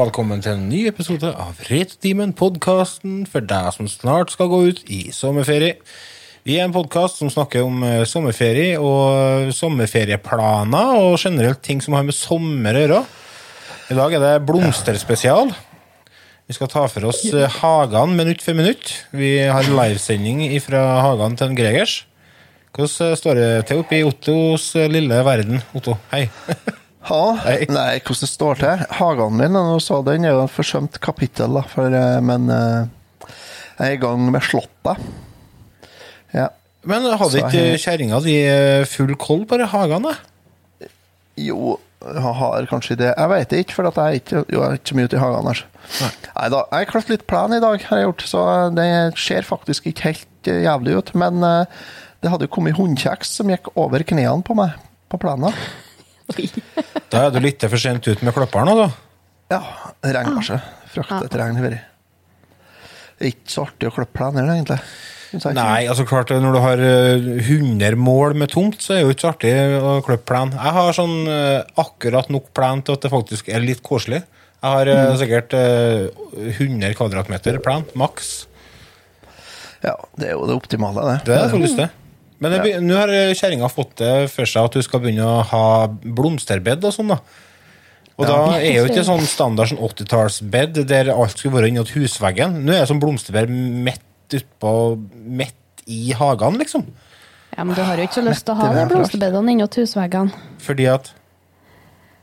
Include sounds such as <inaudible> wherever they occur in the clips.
Velkommen til en ny episode av Retrotimen, podkasten for deg som snart skal gå ut i sommerferie. Vi er en podkast som snakker om eh, sommerferie og sommerferieplaner og generelt ting som har med sommer å gjøre. I dag er det blomsterspesial. Vi skal ta for oss eh, hagene minutt for minutt. Vi har livesending fra hagene til Gregers. Hvordan står det til oppe i Ottos eh, lille verden? Otto, hei. <laughs> Ha? Nei, hvordan det står til? Hagen min nå så den er jo et forsømt kapittel, da, for, eh, men eh, jeg er i gang med slottet. Ja. Men hadde ikke jeg- kjerringa di eh, full koll på hagene? Jo, jeg har kanskje det. Jeg vet ikke, for jeg er ikke, jo, jeg er ikke så mye ute i hagen Nei. Nei da, jeg har klart litt plen i dag, har jeg gjort, så det ser faktisk ikke helt jævlig ut. Men det hadde kommet hundekjeks som gikk over knærne på meg på plenen. Da er du litt for sent ut med klipperen. da. Ja, Regn, kanskje. seg. Fraktet regn har vært. Det er ikke så artig å klippe plener, egentlig. Nei, altså klart når du har eh, 100 mål med tomt, så er det jo ikke så artig å klippe plen. Jeg har sånn eh, akkurat nok plen til at det faktisk er litt koselig. Jeg har mm. sikkert eh, 100 kvadratmeter plen, maks. Ja, det er jo det optimale, det. Det er faktisk det. Men nå har eh, kjerringa fått det for seg at du skal begynne å ha blomsterbed og sånn, da. Og da er jo ikke <laughs> sånn standard sånn 80-tallsbed der alt skulle være innåt husveggen. Nå er det sånn blomsterbed midt utpå Midt i hagen, liksom. Ja, men du har jo ikke så lyst til å ha de er blomsterbedene innåt husveggene. Fordi at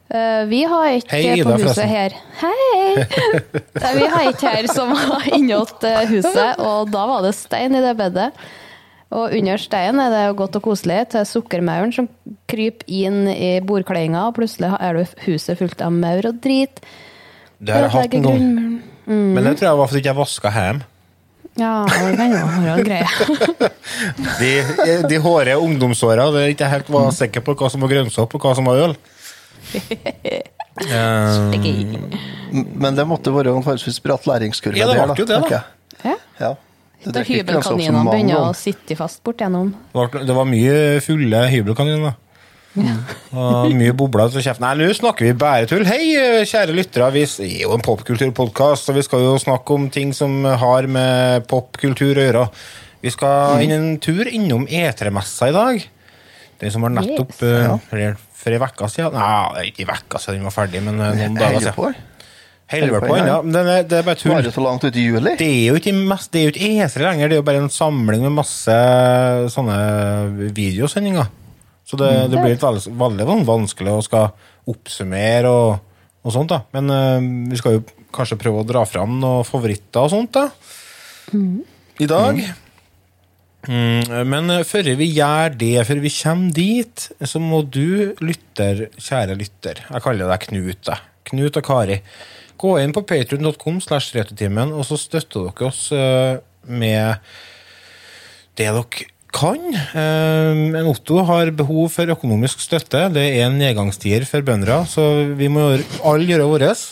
Uh, vi har ikke Hei, Ida, på huset forresten. her Hei! <laughs> Nei, vi har ikke her som var innåt eh, huset, og da var det stein i det bedet. Og under steinen er det godt og koselig til sukkermauren som kryper inn i bordkledinga, og plutselig er det huset fullt av maur og drit. Det har jeg hatt en gang. Mm. Men det tror jeg var fordi jeg ikke vaska hjemme. Ja, det kan jo være en greie. <laughs> De, de hårde ungdomsåra der jeg ikke helt var sikker på hva som var grønnsopp og hva som var øl. um, Men det måtte være en forholdsvis bratt læringskurve. Ja, det ble jo det, da. Okay. Ja. Ja. Det Da drikker ikke grønnsak så hybelkaninene begynner å sitte fast bortigjennom. det var- det var mye fulle hybelkaniner. Og mye bobler til kjeften. Nei, nå snakker vi bare tull. Hei, kjære lyttere. Vi er jo en popkulturpodkast, og vi skal jo snakke om ting som har med popkultur å gjøre. Vi skal inn en tur innom E3-messa i dag. Den som var nettopp Yes. uh, for ei uke siden. Nei, ikke ei uke siden den var ferdig, men eh, noen dager siden. Holder på ennå. er- Det er bare tull. Varer så langt ut i juli. Det er jo ikke, mest, det er jo ikke E3 lenger, det er jo bare en samling med masse sånne videosendinger. Så det, det blir veldig, veldig vanskelig å skal oppsummere og, og sånt, da. Men uh, vi skal jo kanskje prøve å dra fram noen favoritter og sånt, da. I dag. Mm, men eh, før vi gjør det, før vi kommer dit, så må du, lytter, kjære lytter Jeg kaller deg Knut, Da. Knut og Kari. Gå inn på patreon.com slash returtimen, og så støtter dere oss eh, med det dere kan. En Men Otto har behov for økonomisk støtte. Det er en nedgangstider for bøndene, så vi må alle gjøre vårt.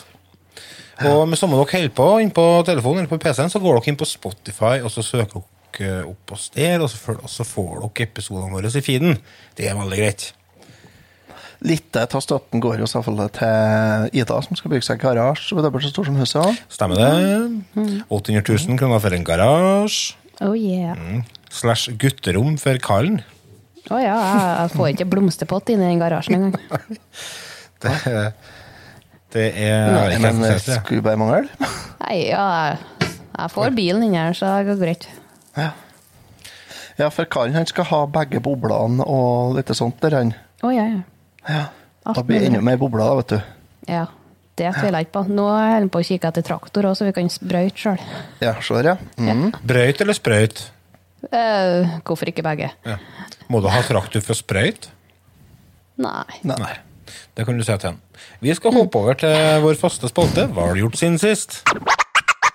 Og med samme dere holder på inn på telefonen eller på PC-en, så går dere inn på Spotify og så søker dere opp oss der, og så får dere episodene våre i feeden. Det er veldig greit. Litt av støtten går jo selvfølgelig til Ida, som skal bygge seg garasje. som er så stor som huset. også. Stemmer det? 800 000 kroner for en garasje. Oh yeah. Slash gutterom for Kallen. Å ja, jeg, får ikke blomsterpott inn i den garasjen engang. <laughs> Det, det er Nei, ikke men det skulle bare mangle. Nei, ja, jeg, får bilen inn her, så det går greit. Ja. ja, for Karen han skal ha begge boblene og litt sånt der, han. Å ja, ja. Ja. Da blir det enda mer bobler, da, vet du. Ja, det tviler jeg ikke på. Nå holder jeg på å kikke etter traktor også, så vi kan sprøyte sjøl. Ja, der, ja. Mm. Brøyt eller sprøyt? Eh, hvorfor ikke begge? Ja. Må du ha traktor for sprøyt? Nei. Nei. Det kan du si til han. Vi skal hoppe over til vår faste spalte. Hva har du gjort siden sist?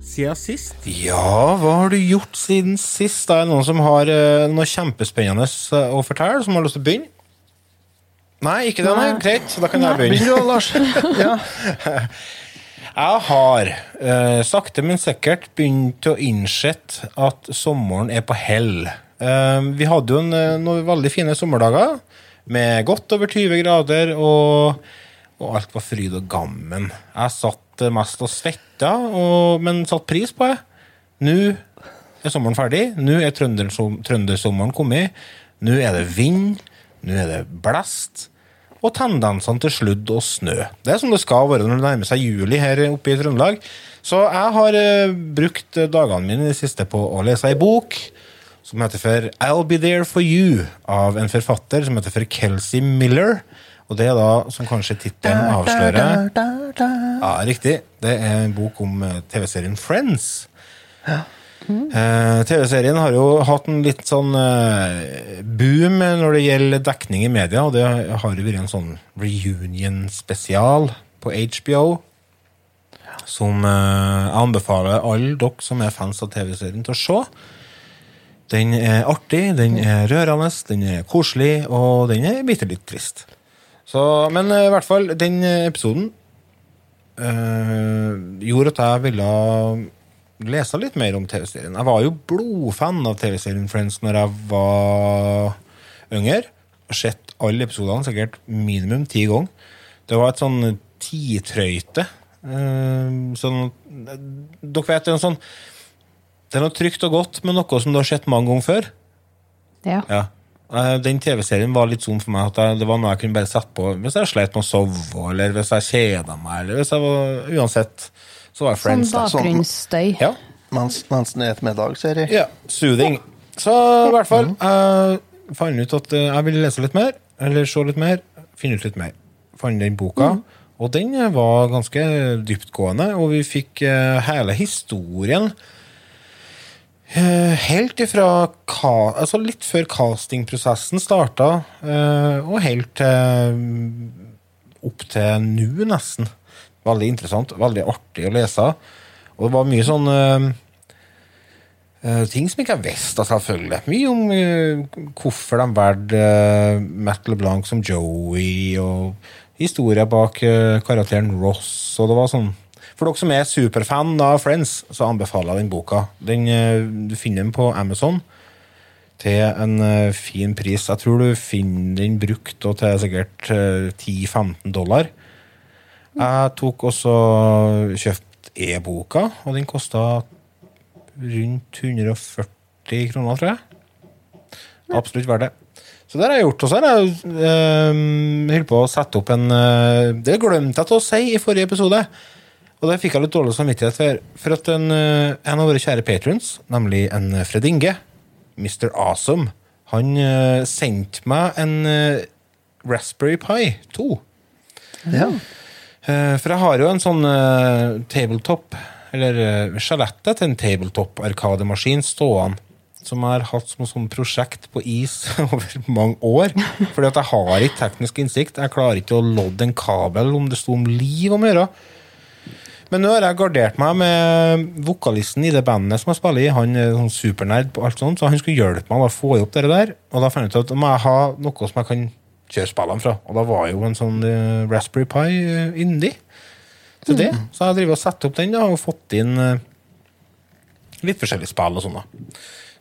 siden sist? Ja, hva har du gjort siden sist? Det er noen som har eh, noe kjempespennende eh, å fortelle, som har lyst til å begynne? Nei, ikke det? Nei. Greit, da kan jeg begynne. Begynn du, Lars. <laughs> Ja. Jeg har uh, sakte, men sikkert begynt å innse at sommeren er på hell. Uh, vi hadde jo en, noen veldig fine sommerdager med godt over 20 grader, og, og alt var fryd og gammen. Jeg satt eh, mest og svetta, men satt pris på det. Nå er sommeren ferdig. Nå er trøndersom- trøndersommeren kommet. Nå er det vind. Nå er det blest og tendensene til sludd og snø. Det er som det skal være når det nærmer seg juli her oppe i Trøndelag. Så jeg har uh, brukt dagene mine i det siste på å lese ei bok som heter for I'll Be There For You, av en forfatter som heter for Kelsey Miller. Og det er da, som kanskje tittelen avslører Ja, riktig. Det er en bok om eh, TV-serien Friends. Eh, TV-serien har jo hatt en litt sånn eh, boom når det gjelder dekning i media, og det har jo vært en sånn reunion-spesial på HBO. Som eh, jeg anbefaler alle dere som er fans av TV-serien, til å se. Den er artig, den er rørende, den er koselig, og den er bitte litt trist. Så, men eh, i hvert fall, den episoden eh, gjorde at jeg ville lese litt mer om TV-serien. Jeg var jo blodfan av TV-serien Friends når jeg var yngre. Sett alle episodene sikkert minimum ti ganger. Det var et sånn titrøyte. eh, sånn, dere vet, det er sånn Det er noe trygt og godt med noe som du har sett mange ganger før. Ja. Ja. Eh, Den TV-serien var litt sånn for meg at jeg, det var noe jeg kunne bare sette på hvis jeg slet med å sove, eller hvis jeg kjeda meg, eller hvis jeg var Uansett, så var det Sånn Friends. Sånn bakgrunnsstøy. Ja. Mens, mens den er et middagsserie. ja. Soothing. Så i hvert fall, jeg fant ut at eh, jeg ville lese litt mer, eller se litt mer, finne ut litt mer. Fant den boka, og den var ganske dyptgående, og vi fikk eh, hele historien Helt ifra altså litt før castingprosessen starta, eh, og helt til opp til nå, nesten. Veldig interessant, veldig artig å lese. Og det var mye sånn eh, eh, ting som ikke jeg visste, selvfølgelig. Mye om uh, hvorfor de valgte uh, Matt LeBlanc som Joey, og historier bak eh, karakteren Ross, og det var sånn for dere som er superfan av Friends, så anbefaler jeg den boka. Den, eh, du finner den på Amazon til en eh, fin pris. Jeg tror du finner den brukt og til sikkert eh, 10-15 dollar. Jeg tok også kjøpt e-boka, og den kosta rundt 140 kroner, tror jeg. Absolutt verdt det. Så det har jeg gjort. Og så har jeg eh, holdt på å sette opp en øh, Det glemte jeg til å si i forrige episode. Og det fikk jeg litt dårlig samvittighet for. For at en, eh, en av våre kjære patrons, nemlig en Fred Inge, Mr. Awesome, han eh, sendte meg en eh, Raspberry Pi 2. Ja. Eh, For jeg har jo en sånn eh, tabletop, eller skjelettet til en tabletop-arkademaskin stående, som jeg har hatt som et sånt prosjekt på is <laughs> over mange år. Fordi at jeg har ikke teknisk innsikt. Jeg klarer ikke å lodde en kabel om det sto om liv om å gjøre. Men nå har jeg gardert meg med vokalisten i det bandet som jeg spiller i. Han er sånn supernerd på alt sånt, så han skulle hjelpe meg å få opp det der. Og da fant jeg ut at må jeg ha noe som jeg kan kjøre spillene fra. Og da var jo en sånn eh, Raspberry Pi uh, indie til det. Så jeg driver og setter opp den da, og fått inn eh, litt forskjellige spill og sånn.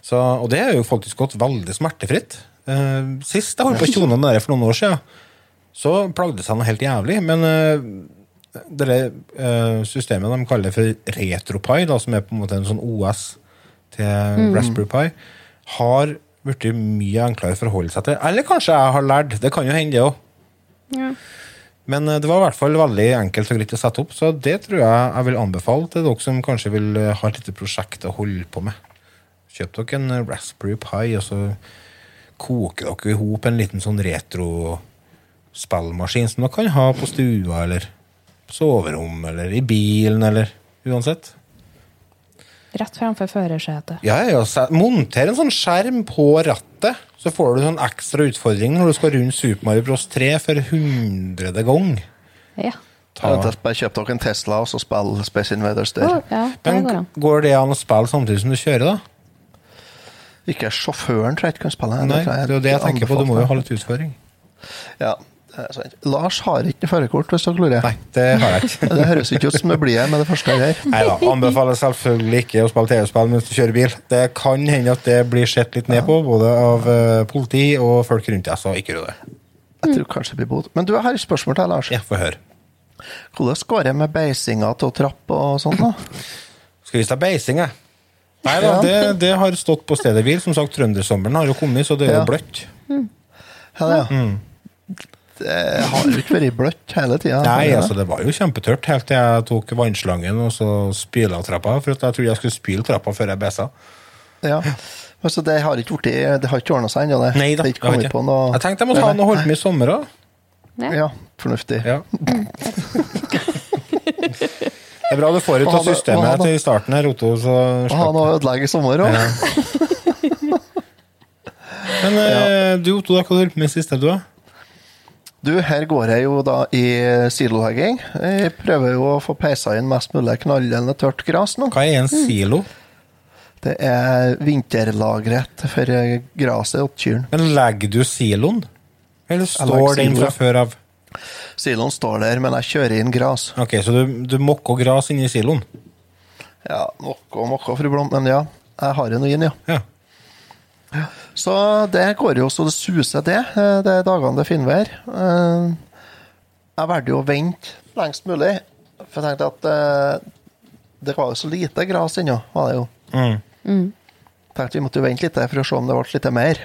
Så, og det har jo faktisk gått veldig smertefritt. Sist jeg holdt på å tjone den der for noen år siden, så plagde det seg noe helt jævlig. Men det eh, systemet de kaller for RetroPie, da, som er på en måte en sånn OS til Raspberry Pi, har blitt mye enklere å forholde seg til. Eller kanskje jeg har lært. Det kan jo hende, det òg. Ja. Men eh, det var i hvert fall veldig enkelt og greit å sette opp, så det tror jeg jeg vil anbefale til dere som kanskje vil eh, ha et lite prosjekt å holde på med. Kjøp dere en Raspberry Pi, og så koker dere i hop en liten sånn retro-spillmaskin som dere kan ha på stua, eller soverom, eller i bilen, eller uansett. Rett framfor førersetet. Ja, ja, Monter en sånn skjerm på rattet, så får du sånn ekstra utfordring når du skal rundt Super Mario Bros. 3 for hundrede gang. Ja. ta bare kjøp dere en Tesla og så spill Space Invaders der. Oh, ja, Men går går det an å spille samtidig som du kjører, da? Ikke sjåføren tror jeg ikke kan spille. Nei, det er jo det jeg tenker på. Du må jo ha litt utfordring. Ja, det er. Lars har ikke førerkort, hvis dere lurer. Nei, det har jeg ikke. <laughs> Det høres ikke ut som det blir med det første jeg Nei da. Anbefaler selvfølgelig ikke å spille TV-spill mens du kjører bil. Det kan hende at det blir sett litt ned på, både av eh, politi og folk rundt deg, så ikke gjør det. Jeg tror kanskje det blir bot. Men du, jeg har et spørsmål til Lars. Ja, høre. Hvordan går det med beisinga til trapp og sånn? da? Skal vi ta beising, jeg. Nei da, Ja. det, det har stått på stedet hvil. Som sagt, trøndersommeren har jo kommet, så det er jo Ja. bløtt. Ja, ja. Det har jo ikke vært bløtt hele tida. Nei, altså det var jo kjempetørt helt til jeg tok vannslangen og så spyla trappa. For at jeg trodde jeg skulle spyle trappa før jeg besa. Ja. Altså, det har ikke, blitt- det har ikke ordna seg ennå, det? Nei da. Det ikke jeg ikke. på noe Jeg tenkte jeg måtte ha noe holdt med i sommer òg. Ja. Ja, fornuftig. Ja. Det er bra du får ut av systemet til starten her, Otto. Så Å ha slapp. noe å ødelegge i sommer òg. <laughs> Men ja. du, Otto, hva har du holdt på med siste, du? da? Du, her går jeg jo da i silohegging. Jeg prøver jo å få peisa inn mest mulig knallende tørt gress nå. Hva er en silo? Det er vinterlageret for gresset og kyrne. Men legger du siloen? Eller står den fra før av? Siloen står der, men jeg kjører inn gras. Ok, Så du, du mokker gras inni siloen? Ja, mokker og mokker, fru Blom, men ja. Jeg har noe inn, ja. Ja. Så det går jo så det suser, det. eh, Det er dagene det er finvær. Eh, Jeg valgte jo å vente lengst mulig, for jeg tenkte at eh, det var jo så lite gras ennå, var det jo. Mm. tenkte vi måtte jo vente litt for å se om det ble litt mer.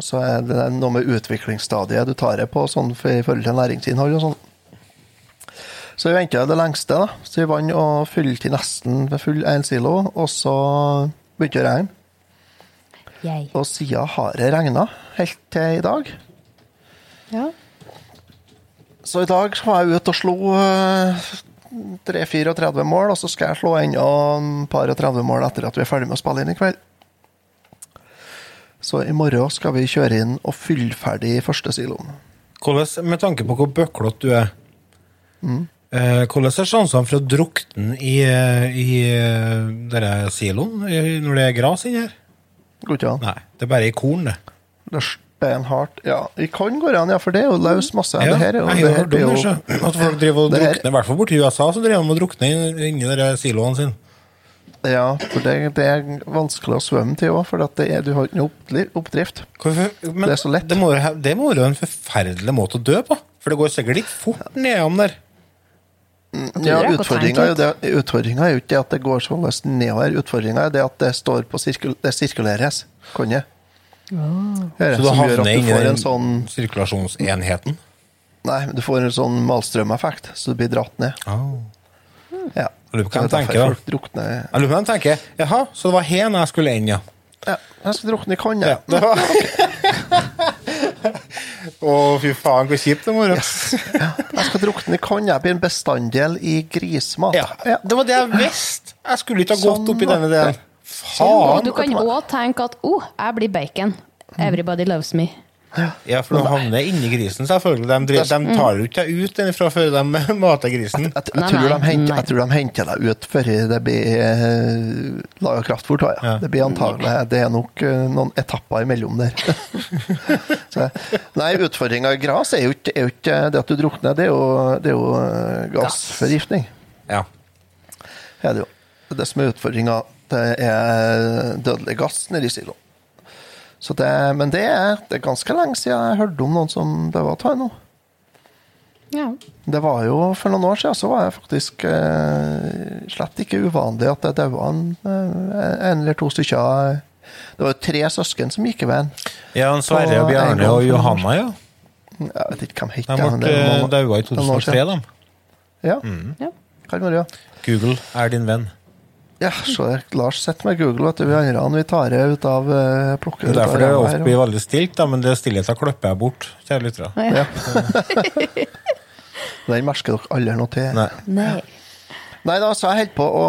Og så er det noe med utviklingsstadiet du tar det på sånn for, i forhold til næringsinnhold og sånn. Så vi venta det lengste, da. Så vi vant og fylte til nesten Med full en silo, og så begynte det å regne. Jeg. Og siden har det regna helt til i dag. Ja. Så i dag var jeg ute og slo eh, 3-34 mål, og så skal jeg slå enda et par og 30 mål etter at vi er ferdig med å spille inn i kveld. Så i morgen skal vi kjøre inn og fylle ferdig første siloen. Hvordan, med tanke på hvor bøklete du er, Mm. eh, hvordan er sjansene for å drukne i, eh, i eh, denne siloen når det er gras inni her? Går ikke an. Nei, det er bare i korn, det. Det er steinhardt. Ja, i korn går det an, ja, for det er jo løs masse. Ja, det her er jo, jeg det her blir jo. At folk driver og drukner, i hvert fall borti USA, så driver de og drukner inn- inni siloene sine. Ja, for det, det er vanskelig å svømme til òg, for at det er, du har ikke noe oppdrift. Hvorfor? Men Det er så lett. Det må, det må være en forferdelig måte å dø på. For det går sikkert ikke fort nedom der. Ja, det ikke å Utfordringa er, jo er ikke at det går sånn nedover. Utfordringa er det at det står på sirkul det sirkuleres. Kan jeg? Det er Så det du havner inni den en sånn sirkulasjonsenheten. Nei, men du får en sånn malstrømeffekt, så du blir dratt ned. Ja. Jeg lurer på hva Så de er tenker, da. drukner. Jeg lurer på hva de tenker. Jaha, så det var her jeg skulle inn, ja. Ja, jeg skal drukne i kanna. ja. <laughs> <laughs> Å, fy faen, hvor kjipt det må være. Jeg skal drukne i kan, jeg blir en bestanddel i grismat. Ja, det var det jeg visste. Jeg skulle ikke ha gått Sånn opp i denne delen. Faen. du kan òg tenke at 'Å, jeg blir bacon'. Everybody loves me. Ja, for de havner inni grisen, selvfølgelig. De, driver, de tar jo ikke deg ut derfra før de <laughs> mater grisen. Jeg, jeg, jeg, tror de nei, henter, jeg tror de henter deg ut før det blir eh, laga kraftfôr. av. Ja. Det blir antagelig Det er nok eh, noen etapper imellom der. <laughs> Så, nei, utfordringa i gras er jo ikke, er jo ikke det at du drukner, det er jo, det er jo eh, gassforgiftning. Ja. Er det, jo. er det som er utfordringa. Det er dødelig gass nedi siloen. Så det, men det er, det er ganske lenge siden jeg hørte om noen som døde av nå. Ja. Det var jo For noen år siden så var det faktisk eh, slett ikke uvanlig at det daua en, eh, en eller to stykker. Det var jo tre søsken som gikk i veien. ja, en Sverre og Bjarne og Johanna, ja. Jeg vet ikke hvem het De ble døde daua i 2003, siden. de. Ja, ja. kan være, ja. Google er din venn. Ja, så der, Lars sitter med Google, vet du. Vi andre vi tar det ut av plukket. plukker Det er ut derfor det ofte blir veldig stilt, da, men det stillheten klipper jeg bort. Kjære lyttere. Ja. <laughs> <laughs> Den merker dere aldri noe til. Nei. Nei. Nei da, så jeg holder på å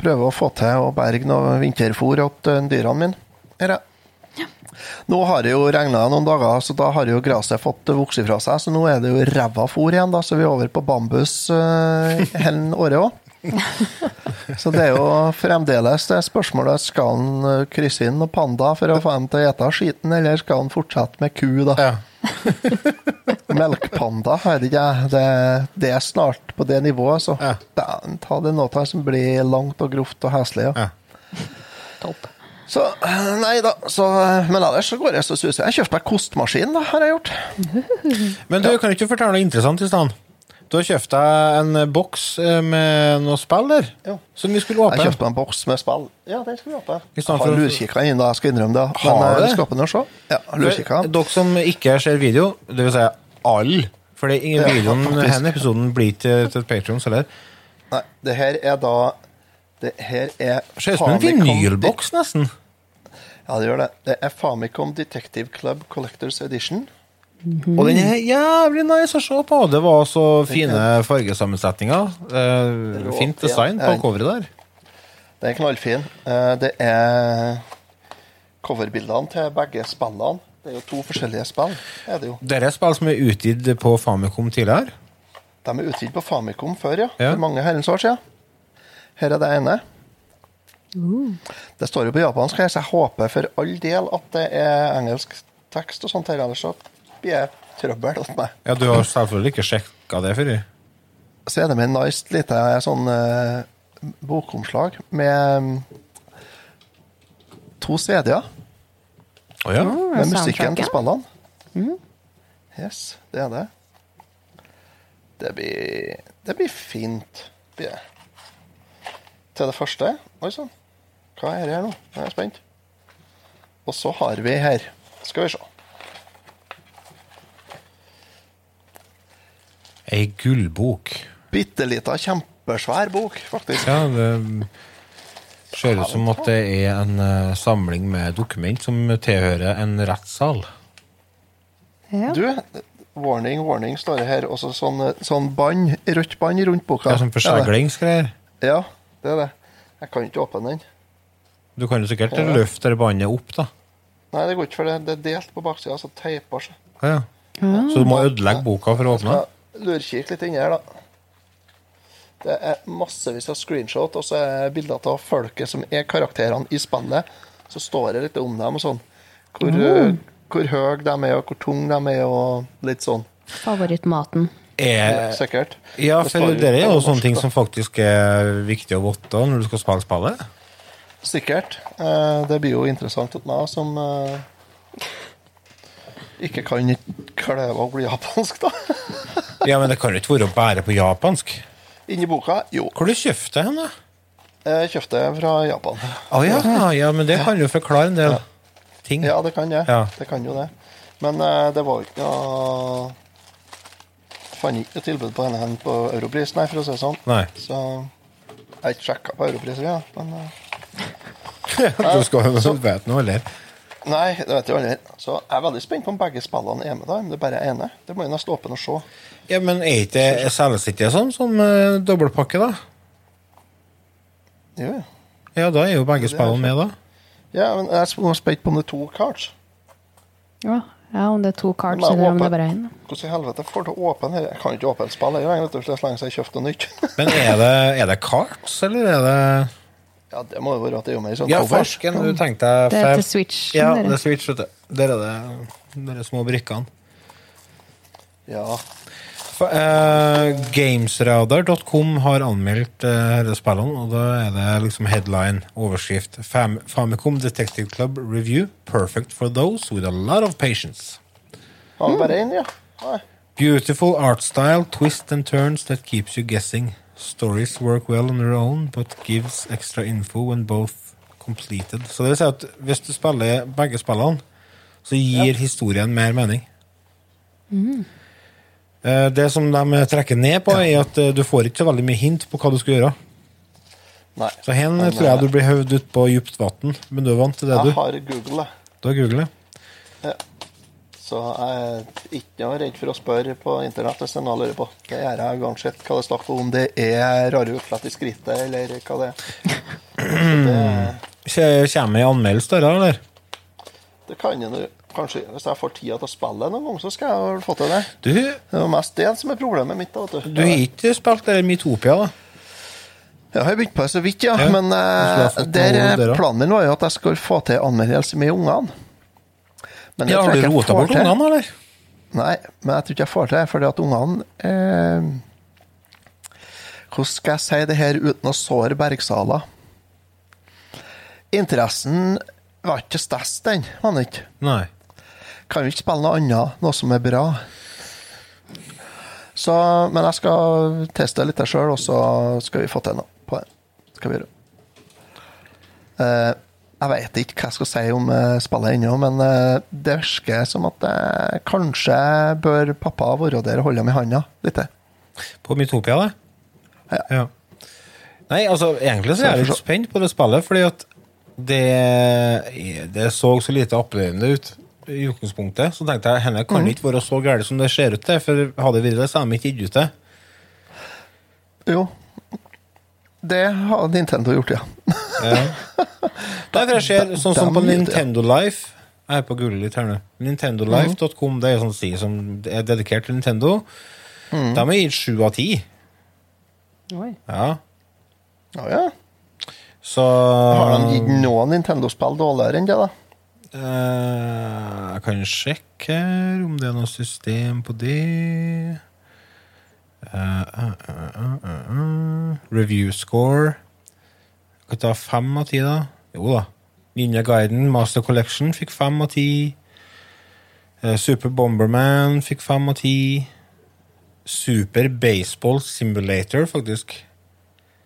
prøve å få til å berge noe vinterfôr til dyrene mine. Her, ja. Nå har det jo regna noen dager, så da har jo gresset fått vokse fra seg. Så nå er det jo ræva fôr igjen, da, så vi er over på bambus uh, hele året òg. <laughs> Så det er jo fremdeles det spørsmålet skal han eh, krysse inn noen panda for å få dem til å ete skiten, eller skal han fortsette med ku, da? Ja. <laughs> Melkpanda, vet ikke jeg. Det, det er snart på det nivået, så Ja. dæven ta det noe som blir langt og grovt og heslig. Ja. Ja. Topp. Så nei da, så, men ellers så går jeg så suser. Jeg kjøpte meg kostmaskin, da, har jeg gjort. Men du, kan ikke fortelle noe interessant i stedet? Du har kjøpt deg en boks eh, med noe spill der, Ja. som vi skulle åpne. Jeg kjøpte meg en boks med spill. Ja, den skal vi åpne. Jeg har for å- inn, da, jeg skal innrømme det. Har Men eh, det? skal se. Ja, lurkikka. Dere som ikke ser video, det vil si alle, for det er ingen Ja, videoen faktisk. denne episoden blir til, til Patreons heller. Nei, det her er da Det her er Ser ut som en vinylboks, nesten. Ja, det gjør det. Det er Famicom Detective Club Collectors Edition. Og den er jævlig nice å se på. Det var så fine fargesammensetninger. Eh, fint design på coveret der. Den er knallfin. Eh, Det er coverbildene til begge spillene. Det er jo to forskjellige spill. er det jo. Dere er spill som er utgitt på Famicom tidligere. De er utgitt på Famicom før, ja. Ja. For mange herrens år siden. Her er det ene. Det står jo på japansk her, så jeg håper for all del at det er engelsk tekst og sånt her, ellers så blir jeg trøbbel hos meg. Ja, Du har selvfølgelig ikke sjekka det før? Så er det med en nice lite sånn uh, bokomslag med um, to CD-er Å ja. Mm, med musikken til spillene. Mm. Yes, det er det. Det blir, det blir fint. Blir det. Til det første Oi sann. Hva er det her nå? Nå er jeg spent. Og så har vi her Skal vi se. Ei gullbok. Bitte lita, kjempesvær bok, faktisk. Ja, det ser ut som at det er en eh, samling med dokument som tilhører en rettssal. Ja. Du, warning, warning står det her. Og så sånn, sånn band, rødt bånd rundt boka. Det er sånn Er forseglingsgreier. Ja, det er det. Jeg kan ikke åpne den. Du kan jo sikkert Ja. løfte det båndet opp, da. Nei, det går ikke, for det, det er delt på baksida, så teiper seg. Ja, ja. Så du må ødelegge boka for å åpne? Ja, Lurkikk litt inni her, da. Det er massevis av screenshot, og så er bilder av folket som er karakterene i spillet. Så står det litt om dem og sånn. Hvor, mm. hvor høy de er, og hvor tung de er, og litt sånn. Favorittmaten. Er, Sikkert. ja, for det er jo sånne ting som faktisk er viktig å vite når du skal spille spillet. Sikkert. Eh, det blir jo interessant for meg som eh, ikke kan kleve å bli japansk, da. <laughs> Ja, men det kan jo ikke være bare på japansk. Inni boka, jo. Hvor du kjøpte da? Jeg kjøpte den fra Japan. Oh, ja, ja, men det kan jo forklare en del ting. Ja, det kan det. Ja. Det kan jo det. Men eh, det var jo ikke noe Fant ikke noe tilbud på denne på Europris, nei, for å si det sånn. Nei. Så jeg har ikke sjekka på Europris, ja. Men eh, <laughs> Du skal jo vite noe, eller? nei, det vet jo aldri. Så jeg er veldig spent på om begge spillene er med, da. Om det bare er ene. Det må jeg nesten åpne og se. Ja, men er ikke det selges ikke sånn som uh, dobbeltpakke, da? Jo, ja. Ja, da er jo begge spillene med, da. Ja, men jeg er spent på om det er to cards. Ja. ja, om det er to cards, eller om det er bare én. Hvordan i helvete får du åpne her? Jeg kan ikke åpne spill, jeg, vet du, så lenge jeg har kjøpt noe nytt. <laughs> Men er det, er det cards, eller er det ja, det må jo være at det er jo mer sånn Ja, farsken, du tenkte deg Det er til Switch. Ja, det er Switch, vet du. Der er det de små brikkene. Ja. For, eh, Gamesradar.com har anmeldt uh, spillene, og da er det liksom headline, overskrift Fam Famicom Detective Club Review. Perfect for those with a lot of patience. Mm. ja? Beautiful art style, twist and turns that keeps you guessing. Stories work well on their own, but gives extra info when both completed. Så det vil si at hvis du spiller begge spillene, så gir historien mer mening. Eh, Det som de trekker ned på, er at eh, du får ikke så veldig mye hint på hva du skal gjøre. Nei. Så hen Men, tror jeg eh, du blir høvd ut på dypt vann, men du er vant til det, Jeg du. har Google, jeg. Du har Google. Ja. Så jeg er ikke noe redd for å spørre på internett hvis noen lurer på. Det gjør jeg uansett hva det er snakk om. Om det er rare utslett i skrittet, eller hva det er. <clears throat> Det, Kommer ei anmeldelse der, eller? Det kan jeg nå kanskje Hvis jeg får tida til å spille noen gang, så skal jeg få til det. Du, Det er mest det som er problemet mitt. da, vet du. du har ikke spilt det Mitopia, da? Ja, jeg har begynt på det så vidt, ja. Ja, Men fått der, der planen min var jo at jeg skulle få til anmeldelse med ungene. Ja, har du rota bort ungene, eller? Nei, men jeg tror ikke jeg får til det, fordi at ungene eh, Hvordan skal jeg si det her uten å såre Bergsala? Interessen var ikke størst, den. var den ikke? Nei. Kan jo ikke spille noe annet, noe som er bra. Så, men jeg skal teste litt sjøl, og så skal vi få til noe på det. Skal vi gjøre. Uh, jeg vet ikke hva jeg skal si om uh, spillet ennå, men uh, det virker som at kanskje bør pappa være der og holde dem i handa litt. På Mytopia, det? Ja. Nei, altså, egentlig så er jeg litt spent på det spillet, fordi at det, det så så lite appellerende ut i utgangspunktet. Så tenkte jeg henne kan ikke være så gæren som det ser ut til, for hadde det vært det, så hadde de ikke gitt ut det. Jo, det har Nintendo gjort, ja. Ja. <laughs> Nei, for jeg ser, sånn som på Nintendo Life Jeg er på gullet litt her nå. Nintendolife.com det er en sånn side som er dedikert til Nintendo. De har gitt sju av ti. Oi. Ja. Å ja. Så Har de gitt noen Nintendo-spill dårligere enn det, da? Eh, jeg kan sjekke her om det er noe system på det. Eh, eh. Review score. Kan ta fem av ti, da. Jo da. Ninja Guiden Master Collection fikk fem av ti. Super Bomberman fikk fem av ti. Super Baseball Simulator, faktisk.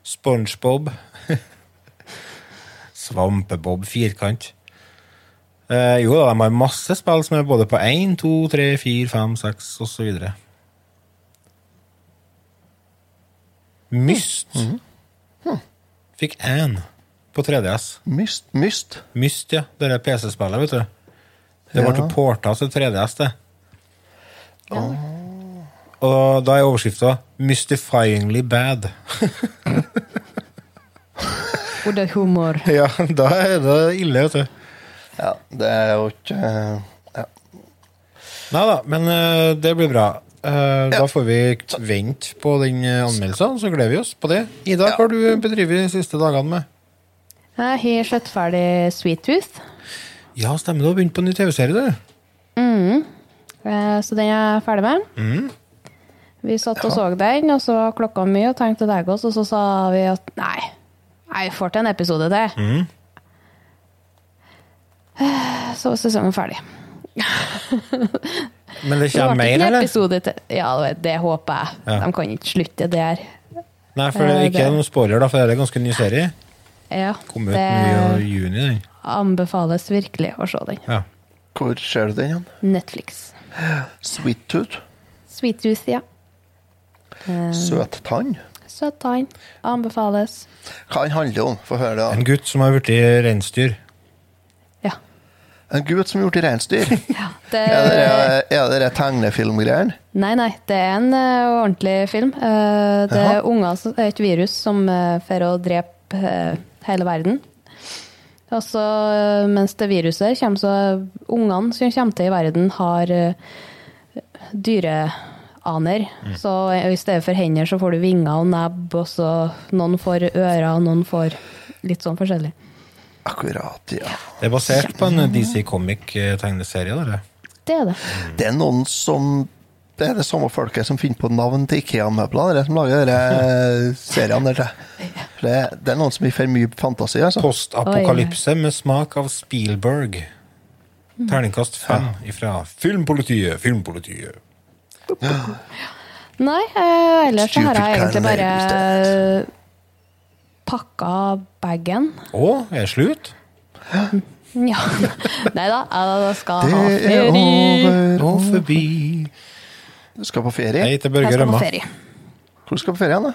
SpongeBob. <laughs> Svampebob firkant. Eh, jo da, de har masse spill som er både på 1, 2, 3, 4, 5, 6 osv. Myst fikk én på 3DS. Myst? Myst? Myst, ja. Det er PC-spillet, vet du. Det ble Ja. porta til 3DS, det. Og da er overskrifta 'Mystifyingly bad'. Og det er humor. ja, da er det ille, vet du. Ja, det er jo ikke eh, ja. Nei da, men eh, det blir bra. Eh, Da får vi vente på den anmeldelsen, så gleder vi oss på det. Ida, hva har du bedrevet de siste dagene med? Jeg har sett ferdig Sweet Tooth, Ja, stemmer, du har begynt på en ny TV-serie, du. eh, så den er jeg ferdig med. Vi satt og så den, og så var klokka mye og tenkte å legge oss, og så sa vi at nei, jeg får til en episode til. Eh, <sighs> Så var sesongen ferdig. <laughs> Men det Det kommer mer, eller? episode til. Ja, det- det håper jeg. Ja. De kan ikke slutte der. Nei, for det er Eh, ikke det- noen spoiler, da, for det er en ganske ny serie. Ja, Kom ut nå i det juni, den. anbefales virkelig å se den. Ja. Hvor ser du den igjen? Netflix. Sweet Tooth? Sweet Tooth, ja. Søt tann? Søt tann. Anbefales. Hva den handler om? Få høre. det. En gutt som har blitt reinsdyr. En gutt som gjort reinsdyr? <laughs> ja. Det, Er det er det tegnefilmgreiene? Nei, nei. Det er en uh, ordentlig film. Uh, det Aha. er unger som, er et virus som uh, får å drepe uh, hele verden. Og så, eh, mens det viruset kommer, så ungene som kommer til i verden, har dyreaner. Så i stedet for hender, så får du vinger og nebb, og så noen får ører, og noen får litt sånn forskjellig. Akkurat, ja. Det er basert på en DC Comic-tegneserie. Det er det. Det er noen som Det er det samme folket som finner på navn til Ikea-møbler, som lager seriene der. Det, det er noen som gir for mye fantasi, altså. Postapokalypse med smak av Spielberg. Terningkast fem ifra Filmpolitiet, Filmpolitiet. Nei, eh, ellers så har jeg egentlig bare pakka bagen. Å, er det slutt? Ja. <laughs> Nei da, jeg skal ha ferie. Det er over og forbi Du skal på ferie? Hei til Børge på Rømma. Hvor skal du på ferie hen, da?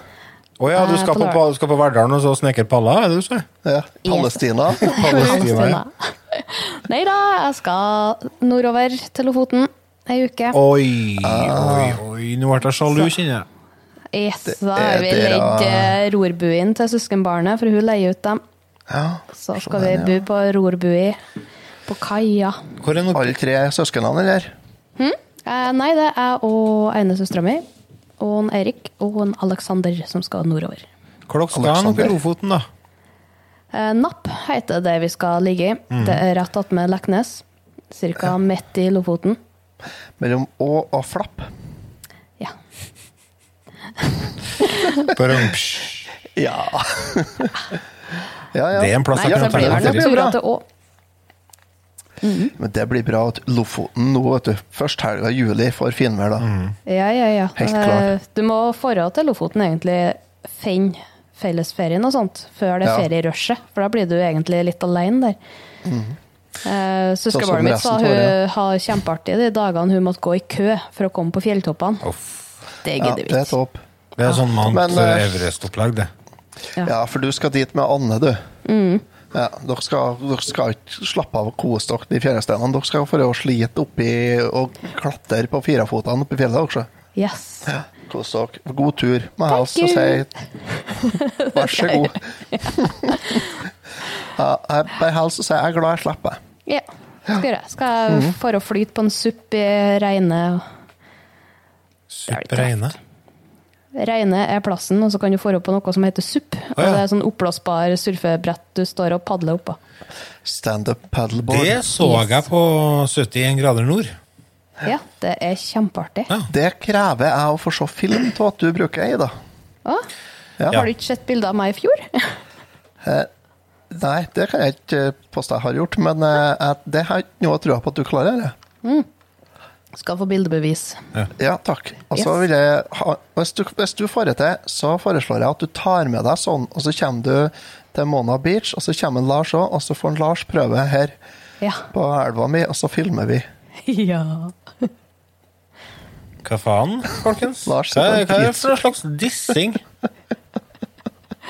Å ja, du Eh, skal på på, du skal på Verdalen og så snekre paller, er det du sier? Ja, Palestina? <laughs> Palestina. <laughs> Nei da, jeg skal nordover til Lofoten ei uke. Oi, Ah. oi, oi. Nå ble jeg sjalu, kjenner jeg. Yes, da har vi leid rorbuen til søskenbarnet, for hun leier ut dem. Ja, Så sånn skal vi er bo ja. på rorbui På kaia. Hvor er Alle tre søsknene, eller? Eh, nei, det er jeg og ene søstera mi, og en Erik og en Alexander som skal nordover. Hvor dere skal oppe i. Lofoten, da? Eh, Napp heter det vi skal ligge i. Det er rett attmed Leknes. Cirka midt i Lofoten. Mellom Å og Flapp. Ja. Bare, psh. <laughs> Ja. ja, ja. Det er en plass Nei, jeg det kan blir ta det nok bra. til Å. Men det blir bra at Lofoten nå, vet du. Først helga i juli får finvær, da. Ja, ja, ja. Helt klart. Eh, Du må dra til Lofoten egentlig finne fellesferien og sånt før det Ja. ferierushet, for da blir du egentlig litt alene der. Eh, Sånn Søskenbarnet mitt sa hun ja. har kjempeartig de dagene hun måtte gå i kø for å komme på fjelltoppene. Det Ja, gidder det vi er ikke. topp. Det er sånn Mount Men, eh, Everest-opplegg, det. Ja. Ja, for du skal dit med Anne, du. Mm. Ja, dere skal, dere skal ikke slappe av og kose dere de fjæresteinene. Dere skal for å slite oppi og klatre på firefotene oppi fjellet også. Yes. Ja, kos dere. God tur. med oss og si <laughs> vær så god. <laughs> ja, jeg bare helst å si jeg er glad jeg slipper. Ja, skal gjøre. Skal jeg for å flyte på en supp i regnet. Superreine. Regnet er plassen, og så kan du få opp på noe som heter SUP. Og ja. det er sånn oppblåsbar surfebrett du står og padler oppå. Standup paddleboard. Det så jeg på 71 grader nord. Ja, det er kjempeartig. Ja. Det krever jeg å få se film av at du bruker ei, da. Å, Ja. Har du ikke sett bilder av meg i fjor? <laughs> Eh, Nei, det kan jeg ikke påstå jeg har gjort, men eh, det har jeg ikke noe trua på at du klarer. det. Skal få bildebevis. Ja, takk. Og så Yes. vil jeg ha, hvis, du, hvis du får det til, så foreslår jeg at du tar med deg sånn, og så kommer du til Mona Beach, og så kommer Lars òg, og så får Lars prøve her Ja. på elva mi, og så filmer vi. <laughs> ja. Hva faen, folkens? <laughs> Lars, Hva hva er det for en slags dissing? <laughs>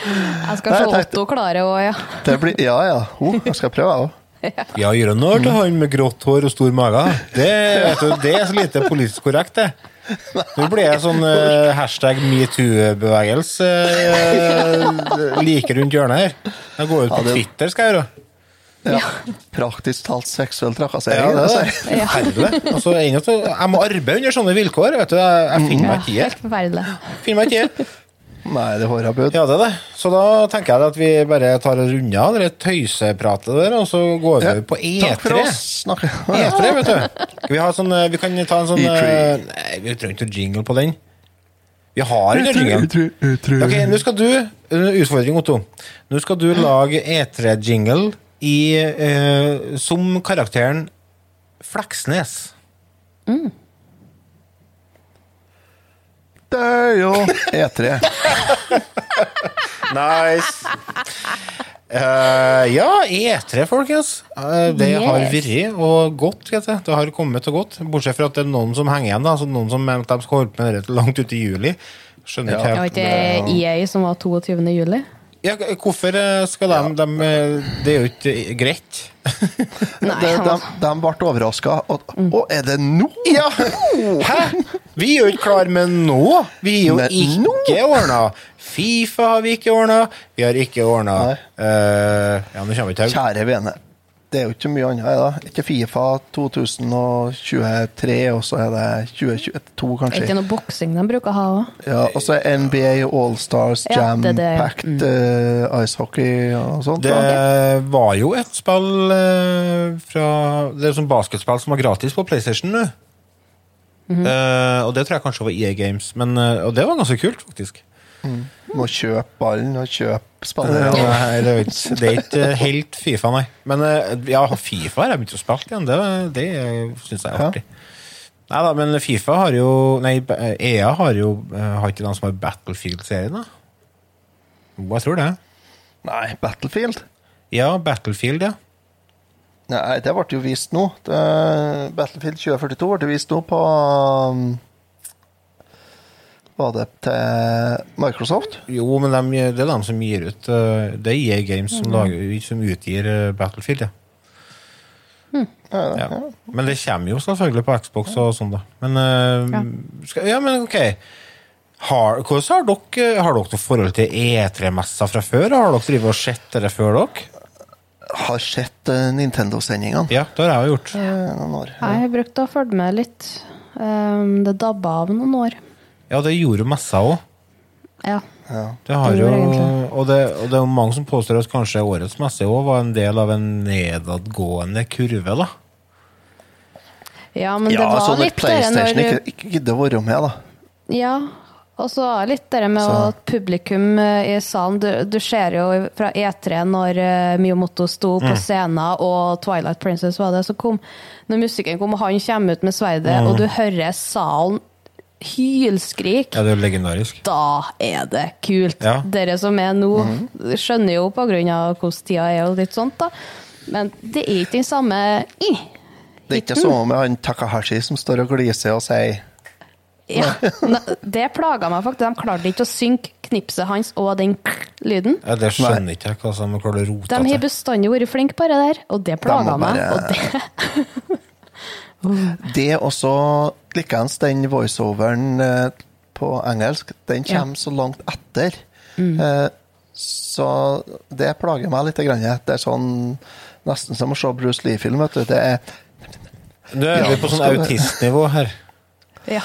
Jeg skal se Otto klare òg, ja. Det blir, ja, ja. Oh, jeg skal prøve, jeg òg. <laughs> Ja, gjør det narr til han med grått hår og stor mage. Det, vet du, det er så lite politisk korrekt, det. Nå blir jeg sånn uh, hashtag metoo-bevegelse uh, like rundt hjørnet her. Jeg går ut på Ja, det- Twitter, skal jeg gjøre. Ja. Praktisk talt seksuell trakassering. Ja, det er forferdelig. Altså, jeg, må arbeide under sånne vilkår. Vet du. Jeg, jeg finner meg ikke i helt det. Finner meg ikke. Nei, det får jeg bud. Ja, det er det. Så da tenker jeg at vi bare tar og runder av det tøysepratet der, og så går vi på Takk for oss. Snakke. E3, vet du. Vi, ha sånn, eh, vi kan ta en sånn E3. eh, Nei, vi trenger ikke jingle på den. Vi har en jingle. Ok, nå skal du Utfordring, Otto. Nå skal du lage E3-jingle i eh, som karakteren Fleksnes. Det er jo E3. Nice. Uh, ja, E3, folkens. Uh, det Yes. har vært og gått. Vet jeg. Det har kommet og gått. Bortsett fra at det er noen som henger igjen. Da. Altså, noen som mente de skal holde på med det langt ut i juli. Skjønner Ja. ikke Det var ikke EA som var 22. juli? Ja, Hvorfor eh, skal de, de eh, Det er jo ikke greit. <laughs> Nei, De, de, de ble overraska. Å, er det nå? Ja! Hæ? Vi er jo ikke klar med nå. Vi er jo Men ikke ordna. Fifa har vi ikke ordna. Vi har ikke ordna uh, Ja, nå vi til Kjære vene. Det er jo ikke mye annet. Da. Ikke Fifa 2023, og så er det 2022, Er kanskje. ikke noe boksing de bruker å ha òg? Ja, og så er NBA Allstars Ja, Jam det er det, ja. Packed eh, Ice Hockey og sånt. Det da. var jo et spill uh, fra Det er sånn basketspill som var gratis på PlayStation nå. Mm -hmm. uh, og det tror jeg kanskje var EA Games, men, og det var ganske kult, faktisk. Må kjøpe ballen og kjøpe spillere. nei, det, er ikke, det er ikke helt Fifa, nei. Men eh, ja, Fifa har jeg begynt å spille igjen. Det, det syns jeg er Ja. Nei da, men Fifa har jo Nei, EA har jo eh, Har ikke de som har Battlefield-serien, da? Jo, jeg tror det. Nei, Battlefield? Ja, Battlefield, ja. Nei, det ble jo vist nå. Det, Battlefield 2042 ble vist nå på um, Var det til Microsoft? Jo, men de, det er de som gir ut eh, Det er EA Games som, lager, som utgir eh, Battlefield, ja. ja. Men det kommer jo selvfølgelig på Xbox og sånn, da. Men, eh, Ja. skal, ja, men ok. Har, hvordan har dere, har dere noe forhold til E3-messa fra før? Har dere drivet og sett det før dere? har sett Nintendo-sendingene Ja, det har jeg gjort. Ja. noen år. Jeg har brukt å følge med litt. Um, det dabba av noen år. Ja, det gjorde jo messa òg. Ja. Ja. Det har Det jo, og, det, og det er jo mange som påstår at kanskje årets messe òg var en del av en nedadgående kurve, da. ja, men det Ja, var altså litt det PlayStation når ikke, ikke gidder å være med, da. Ja, og så litt det med Så- at publikum eh, i salen du, du ser jo fra E3 når uh, Miyamoto sto Mm. på scenen, og Twilight Princess var det, som kom Når musikken kom, og han kommer ut med sverdet, og du hører salen hylskrik, Ja, det er jo legendarisk. da er det kult. Ja. Mhm. Dere som er nå, skjønner jo på grunn av hvordan tida er og litt sånt, da. Men det er ikke den samme i. Det er ikke sånn med han Takahashi som står og gliser og sier ja. Ne- Det plaga meg faktisk. De klarte ikke å synke knipset hans og den lyden. Ja, det skjønner ikke jeg hva som klarer å rote De har bestandig vært flinke på det der, og det plaga meg. Og det, <laughs> Det også likeens den voiceoveren eh, på engelsk, den Ja. kommer så langt etter. Mm. Eh, så det plager meg litt. Det er sånn nesten som å se Bruce Lee-film. vet du. Det er Nå er vi Ja, på sånn autistnivå her. ja.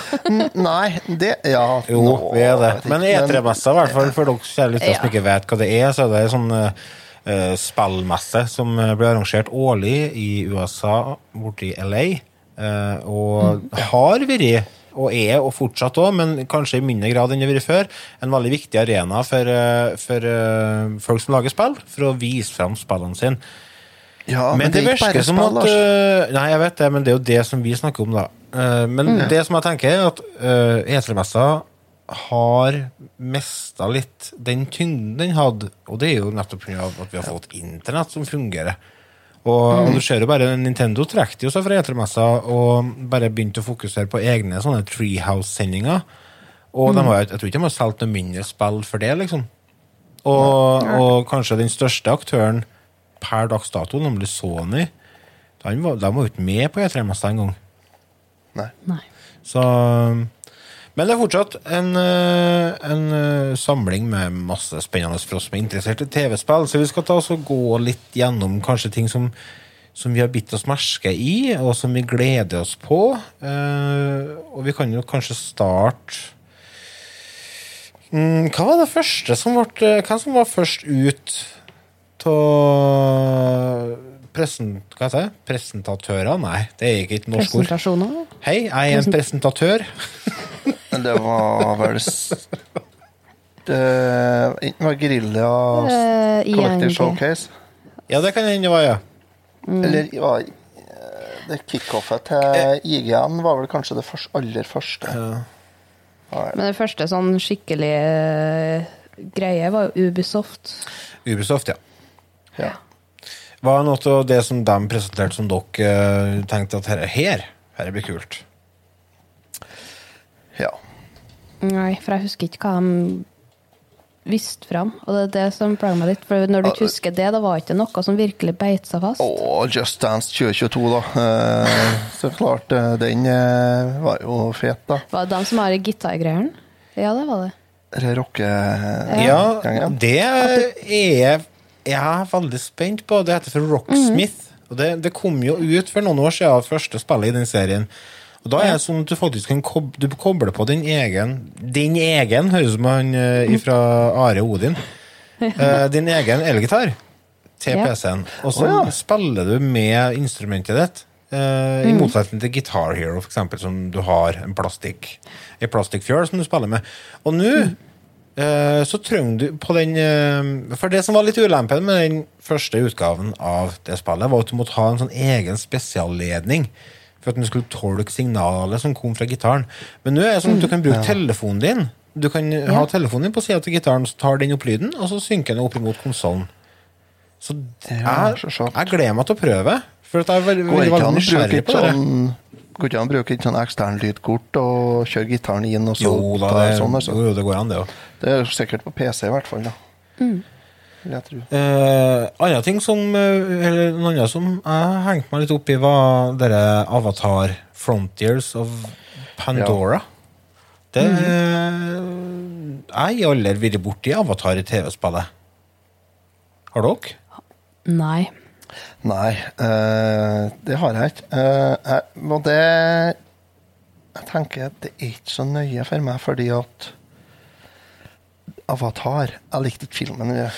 Nei, det Ja. Jo, nå, vi er det. Men E3-messa, i hvert fall for dere kjære lyttere som ikke vet hva det er, så er det sånn uh, spillmesse som blir arrangert årlig i USA, borti LA. Eh, og har vært, og er og fortsatt òg, men kanskje i mindre grad enn det har vært før, en veldig viktig arena for, eh, for eh, folk som lager spill, for å vise fram spillene sine. Ja, men, det, er ikke virker bare som at Nei, jeg vet det, men det er jo det som vi snakker om, da. Men det som jeg tenker, er at uh, E3-messa har mista litt den tyngden den hadde. Og det er jo nettopp pga. at vi har fått internett som fungerer. Og, og du ser jo bare Nintendo trekte jo seg fra E3-messa og bare begynte å fokusere på egne sånne Treehouse-sendinger. Og mm. var, jeg tror ikke de har solgt noe mindre spill for det, liksom. Og, og kanskje den største aktøren per dags dato, nemlig Sony, de var, de var jo ikke med på E3-messa engang. Nei. Nei. Så Men det er fortsatt en, eh, en eh, samling med masse spennende for oss som er interessert i TV-spill, så vi skal ta oss og gå litt gjennom kanskje ting som, som vi har bitt oss merke i, og som vi gleder oss på. Eh, og vi kan jo kanskje starte mm, Hva var det første som ble Hvem som var først ut av present, hva heter det? presentatører? Nei, det er ikke et norsk ord. Hei, jeg er en presentatør. <laughs> Men det var vel det, Enten var Gerilja Eh, Collective ING. Showcase, Ja, det kan hende det var, ja. eller var eh, det kickoffet til IGN var vel kanskje det første, aller første. Men det første sånn skikkelig eh, greie var jo Ubisoft. Ubisoft, ja. Ja. Hva er noe av det som de presenterte som dere eh, tenkte at her, her, her blir kult? ja. Nei, for jeg husker ikke hva de viste fram. Og det er det som plager meg litt. For når du ikke husker det, da var det ikke noe som virkelig beit seg fast. Og Just Dance 2022, da. Eh, <laughs> Så klart, eh, den eh, var jo fet, da. Var det de som har gitargreiene? Ja, det var det. Rocke... Ja, det er jeg er veldig spent på. Det heter for Rocksmith. Og det, det kom jo ut for noen år siden, første spillet i den serien. Og da er det sånn at du faktisk kan kob du kobler på din egen Din egen, høres ut som han eh, fra Are Odin. <laughs> Eh, din egen elgitar til. PC-en. Og så oh, ja. spiller du med instrumentet ditt. eh, I motsetning til Guitar Hero, for eksempel, som du har en plastikk En plastikkfjøl som du spiller med. Og nå eh, så trenger du på den uh, For det som var litt ulempen med den første utgaven av det spillet, var at du måtte ha en sånn egen spesialledning for at den skulle tolke signalet som kom fra gitaren. Men nå er det sånn at du kan bruke telefonen din. Du kan ha telefonen din på sida til gitaren, så tar den opp lyden, og så synker den opp imot konsollen. Så jeg, jeg gleder meg til å prøve. For at jeg er veldig, veldig, bruke nysgjerrig på det. sånn Går ikke an å bruke et sånn ekstern lydkort og kjøre gitaren inn og så Jo da, det, sånn, altså. jo, det går an, det òg. Det er sikkert på PC i hvert fall, da. Tro. Eh, andre ting som eh, Eller noe annet som jeg hengte meg litt opp i, var dere Avatar Frontiers of Pandora. Det Jeg har aldri vært borti Avatar i TV-spillet. Har dere? Nei. Nei, eh, det har jeg ikke. Eh, og det Jeg tenker at det er ikke så nøye for meg, fordi at Avatar Jeg likte ikke filmen. jeg.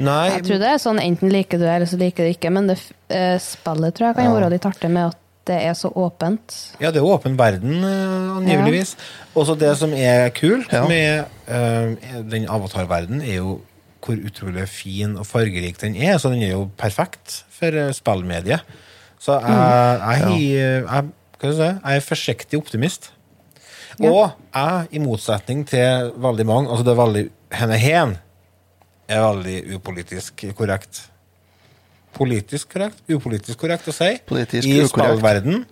Nei, Jeg tror det er sånn enten liker du det, eller så liker du det ikke. Men det eh, spillet tror jeg kan være litt artig med at det er så åpent. Ja, det er åpen verden, eh, angiveligvis. Også det som er kult Ja. med uh, den avatarverdenen, er jo hvor utrolig fin og fargerik den er. Så den er jo perfekt for uh, spillmediet. Så jeg, jeg, jeg, hva jeg, jeg er forsiktig optimist. Og jeg, i motsetning til veldig mange Altså, det er veldig Henne hen er veldig upolitisk korrekt. Politisk korrekt? Upolitisk korrekt å si. Politisk I spillverden.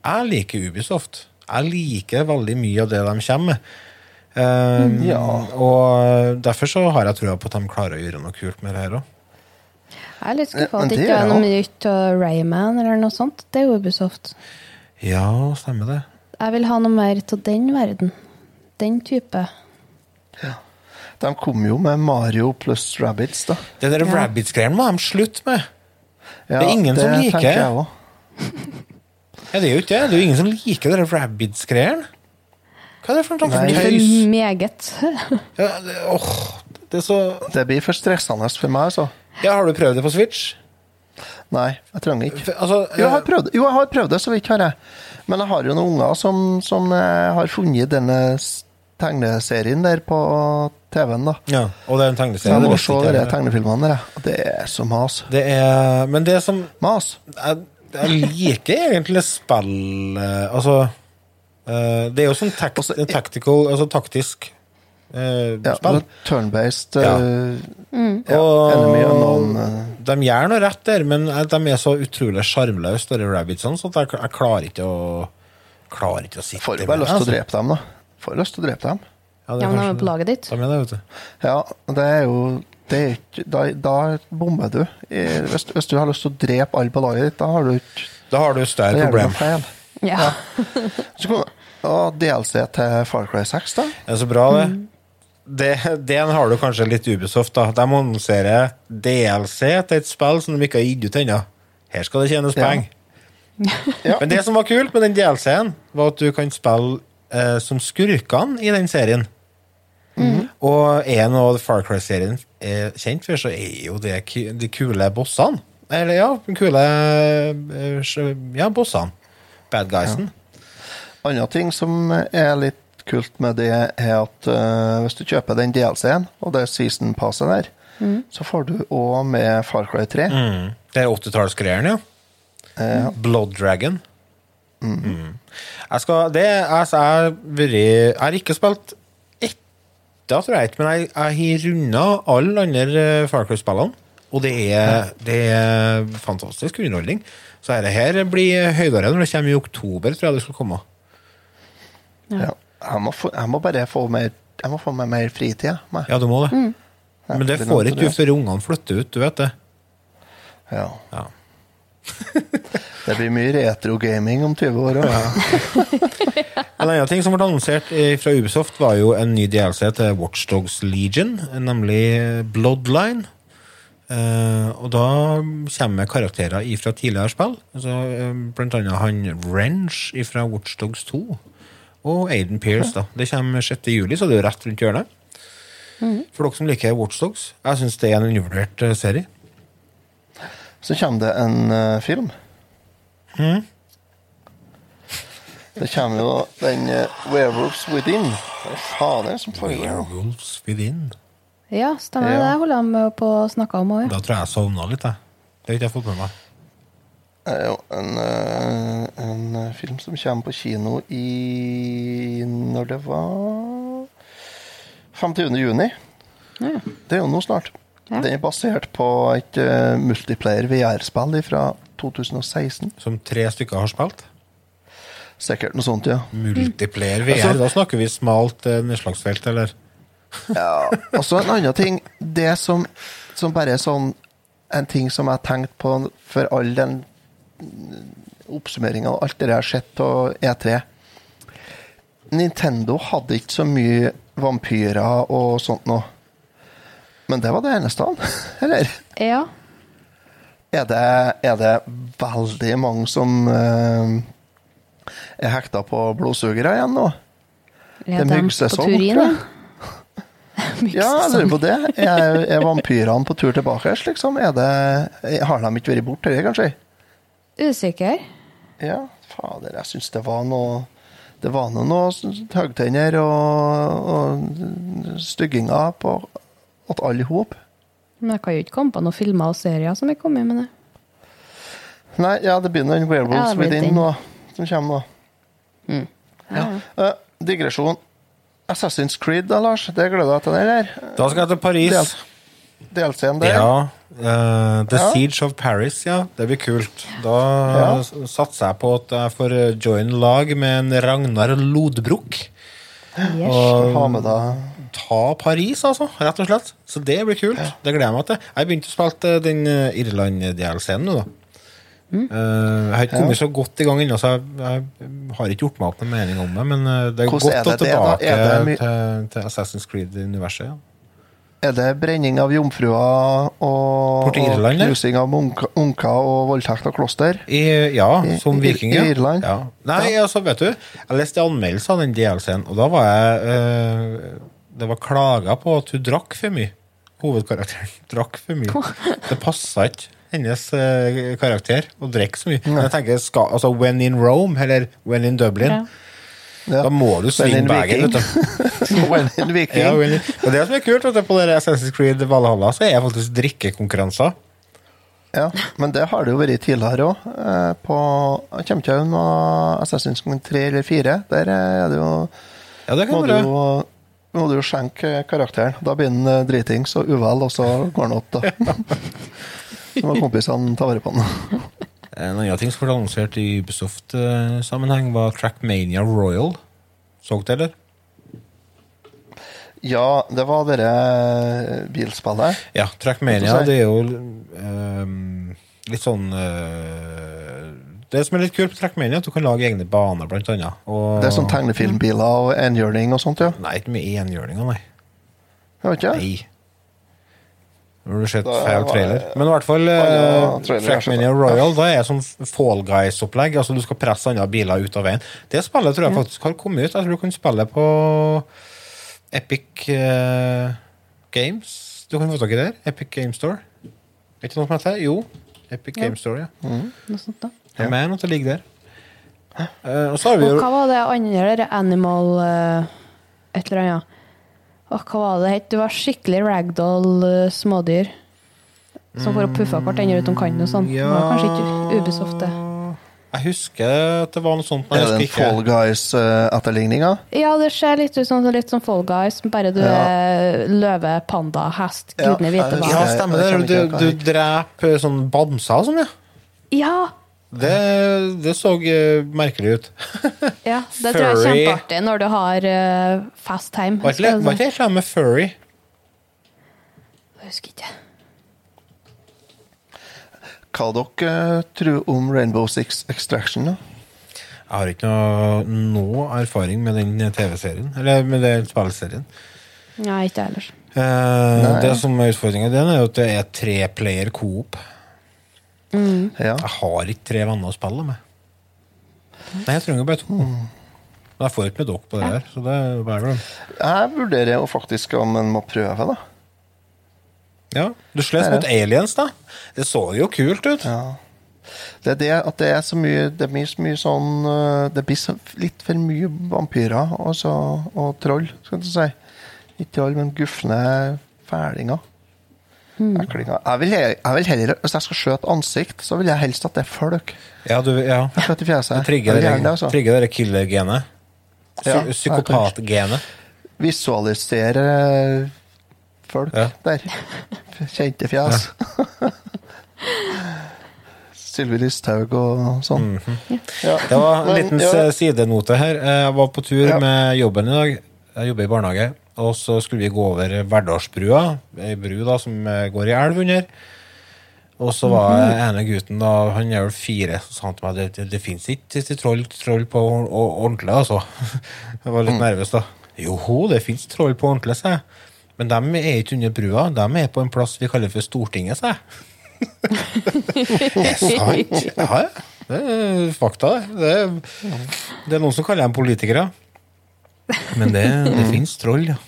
Jeg liker Ubisoft. Jeg liker veldig mye av det de kommer med. Um, Ja. Og derfor så har jeg trua på at de klarer å gjøre noe kult med det her òg. Jeg er litt skuffa at det ikke er noe nytt av Rayman eller noe sånt. Det er jo Ubisoft. Ja, stemmer det. Jeg vil ha noe mer av den verden. Den type. De kom jo med Mario pluss Rabbids, da. Det der Ja. Rabbids-greiene må de slutte med. Ja, Det er ingen som liker. tenker jeg også. Ja, det er jo ikke det. Det er jo ingen som liker de Rabbids-greiene. Hva er det for for For tøys? meget. <laughs> Ja, det, åh, det er så Det blir for stressende for meg, altså. Ja, har du prøvd det på Switch? Nei, jeg trenger ikke. Altså, Jo, jeg har prøvd, jo, jeg har prøvd det, så vidt har jeg. Men jeg har jo noen unger som, som eh, har funnet denne tegneserien der på TV-en, da. ja, og det er en Så tegneserie. jeg det må se de tegnefilmene der. Og det er så mas. Det er Men det som Mas. Jeg, jeg liker egentlig spill eh, Altså eh, Det er jo sånn tact, Også- tactical, altså taktisk eh, Ja, spill. Turn-based Ja. eh, ja, Og- Enemy Unknown. De gjør noe rett der, men de er så utrolig sjarmløse, de rabbitsene, så jeg, jeg klarer ikke å Klarer ikke å sitte Får jo med bare lyst til å altså. drepe dem, da. Får lyst til å drepe dem. Ja, det Ja, er men de er på laget ditt. De er det, vet du. Ja, det er jo det er ikke, da, da bommer du. Hvis, hvis du har lyst til å drepe alle på laget ditt, da har du ikke Da har du et større problem. feil. Ja. Så kom, og DLC til Far Cry 6, da? Det er så bra, det. det. Den har du kanskje litt Ubisoft, da. De annonserer DLC til et spill som de ikke har gitt ut ennå. Her skal det tjenes Ja. penger. <laughs> Ja. Men det som var kult med den DLC-en, var at du kan spille eh, som skurkene i den serien. Og en av Far Cry-serien er kjent for, så er jo det de kule bossene. Eller ja, de kule eh, ja, bossene. Bad guysen. Andre ting som er litt kult med det, er at uh, hvis du kjøper den DLC-en, og det er season-passet der, så får du òg med Far Cry 3. Mm. Det er 80-tallsgreiene, ja. Eh, Blood Dragon. Mm. Jeg skal Det altså, jeg har vært Jeg har ikke spilt etta, tror jeg ikke, men jeg, jeg har runda alle andre eh, Far Cry-spillene. Og det er, det er fantastisk underholdning. Så dette her blir høydere når det kommer i oktober, tror jeg det skal komme. ja. Jeg, må få, jeg må bare få mer Jeg må få meg mer fritid. meg. Ja, du må det. Men det får ikke du før ungene flytter ut, du vet det. Ja. Ja. Det blir mye retro-gaming om 20 år òg. <laughs> En annen ting som ble annonsert fra Ubisoft, var jo en ny DLC til Watchdogs Legion, nemlig Bloodline. Uh, og da kommer karakterer fra tidligere spill. Altså, uh, blant annet han Wrench fra Watchdogs 2. Og Aiden Pearce. da. Det kommer 6. juli, så det er jo rett rundt hjørnet. For dere som liker Watchdogs. Jeg syns det er en undervurdert eh, serie. Så kommer det en uh, film. Det kommer jo den uh, Werewolves Within. Hva faen er det som foregår? Werewolves Within. ja, stemmer Ja. det. holder de på å snakke om òg. Da tror jeg jeg sovna litt, jeg. Det har ikke jeg fått med meg. Det er jo en, eh, en film som kommer på kino i Når det var 25. juni. Ja. Det er jo nå snart. Ja. Den er basert på et uh, multiplayer VR-spill fra 2016. Som tre stykker har spilt. Sikkert noe sånt, ja. Multiplayer VR, Altså- da snakker vi smalt uh, nedslagsfelt, eller? Ja, og så en annen ting. Det som, som bare er sånn En ting som jeg har tenkt på for all den oppsummeringa og alt det jeg har sett på E3 Nintendo hadde ikke så mye vampyrer og sånt noe. Men det var det eneste. <laughs> Eller? Ja. er det, er det veldig mange som uh, er hekta på blodsugere igjen nå? Det er de myggsesong, tror jeg. <laughs> ja? Ja, jeg lurer på det. Er, er vampyrene på tur tilbake, liksom? Er det, har de ikke vært borte, kanskje? Usikker. Ja, fader, jeg syns det var noe Det var noe høgtenner og, og stygginger på at alle hop. Men jeg kan jo ikke komme på noen filmer og serier som er kommet med det. Nei, ja, det begynner en Ja, Werewolves ja, blir Within nå, som kommer nå. Ja. Eh, digresjon. Assassin's Creed, da, Lars. Det gleder jeg til, eller? Da skal jeg til Paris. Del- DLC-en der. Ja. Uh, The Ja. Siege of Paris, ja. Det blir kult. Da Ja. satser jeg på at jeg får eh, join lag med en Ragnar Lodbrok. Yes. Og Ha med deg ta Paris, altså. Rett og slett. Så det blir kult. Det gleder jeg meg til. Jeg begynte å spille eh, den eh, Irland-DLC-en nå, da. Mm. Eh, jeg har ikke kommet så godt i gang ennå, så jeg, jeg har ikke gjort meg opp noen mening om det. Men det er Hvordan er godt å det å tilbake Er det til, til Assassin's Creed-universet. Ja. Er det brenning av jomfruer og, og ja. knusing av munker og voldtekt av kloster? I, ja, som i- viking, i. Irland? Ja. Nei, altså, vet du, jeg leste anmeldelser av den DLC-en, og da var jeg eh, Det var klager på at hun drakk for mye. Hovedkarakteren <laughs> drakk for mye. <laughs> Det passa ikke hennes eh, karakter å drikke så mye. Men jeg tenker, skal, altså, When in Rome, eller When in Dublin, Ja. Ja. da må du svinge bagen. Vet du. <laughs> When in Viking. Ja, when in, og det som er kult, vet du, på det Assassin's Creed Valhalla, så er det faktisk drikkekonkurranser. Ja, men det har det jo vært tidligere òg. På Kjemtjøen og Assassin's Creed 3 eller 4. Der er det jo Ja, det må kan du være. Jo må du jo skjenke karakteren. Da blir han eh, dritings og uvel, og så går han opp, da. <laughs> Så må kompisene ta vare på han. En annen ting som ble annonsert i Ubisoft-sammenheng, var Trackmania Royal. Så du det, eller? Ja, det var dere bilspillet. Ja, Trackmania, det er jo um, litt sånn eh, Det som er litt kult på Trackmania, er at du kan lage egne baner, blant annet. Og, Det er sånn tegnefilmbiler og enhjørning og sånt, ja. Nei, ikke med enhjørninger, nei. Jeg vet ikke. Nei. Nå har du sett feil trailer. Men i hvert fall Ja, uh, Trackmania. Royal da er sånn Fall Guys-opplegg. Altså Du skal presse andre biler ut av veien. Det spillet tror jeg faktisk har kommet ut. Jeg tror du kan spille på Epic uh, Games. Du kan få tak i det der. Epic Game Store. Er ikke noe som heter det? Jo. Epic Game Store, ja. Noe sånt da. Jeg mener at det ligger der. Uh, og så har vi Og jo hva var det andre, det Animal uh, et eller annet? Og hva var det het? Du var skikkelig ragdoll uh, smådyr. Som får og puffa hverandre ut om kanten og sånn. Det var kanskje ikke Ubisoft, det. Jeg husker at det var noe sånt. men Er det en ikke. Fall Guys-etterligning? Ja, det ser litt ut som, litt som Fall Guys, bare du Ja. er løve, panda, hest, Ja, gudene vite hva. Ja, stemmer det. Du, Du, du dreper sånn bamser og sånn, ja. Ja! Det, det så eh, merkelig ut. <laughs> ja! Det tror jeg er kjempeartig når du har uh, fast time. Var ikke det- med furry? Jeg husker ikke. Hva dere eh, tror om Rainbow Six Extraction? da? Jeg har ikke noe, noe erfaring med den TV-serien. Eller med den spillserien. Nei, ikke jeg ellers. Eh, Nei. det som er utfordringa, er at det er tre player coop. Ja. Jeg har ikke tre venner å spille med. Nei, jeg trenger bare to. Men jeg får ikke med dere på det der. Så det er bare Jeg vurderer jo faktisk om en må prøve, da. Ja, Du slåss mot aliens, da. Det så jo kult ut. Ja. Det er det at det er så mye Det blir så mye sånn øh, Det blir så litt for mye vampyrer og, så, og troll, skal du si. Ikke alle, men gufne fælinger. Eklinger. Jeg vil, jeg vil heller, Hvis jeg skal skjøte ansikt, så vil jeg helst at det er folk. Ja, du, ja. Jeg skjøter i fjeset. Du trigger det, altså. trigger det killer-genet. Ja, Psykopat-genet. Visualisere folk Ja. der. Kjente fjes. <laughs> Sylvi Listhaug og sånn. ja. Det var en Men, liten ja. sidenote her. Eh, Jeg var på tur Ja. med jobben i dag. Jeg jobber i barnehage. Og så skulle vi gå over Verdalsbrua, ei bru da som går i elv under. Og så var Mhm. ene gutten, da, han er vel fire, så sa han til meg det, det, det fins ikke troll, troll på or- or- ordentlig, altså. <laughs> Jeg var litt Mm. nervøs da. Joho, det fins troll på ordentlig, sa jeg. Men de er ikke under brua, de er på en plass vi kaller for Stortinget, sa jeg. <laughs> Det er sant. Ja, ja. Det er fakta, det. Det er, det er noen som kaller dem politikere. Men det, det finnes troll, ja.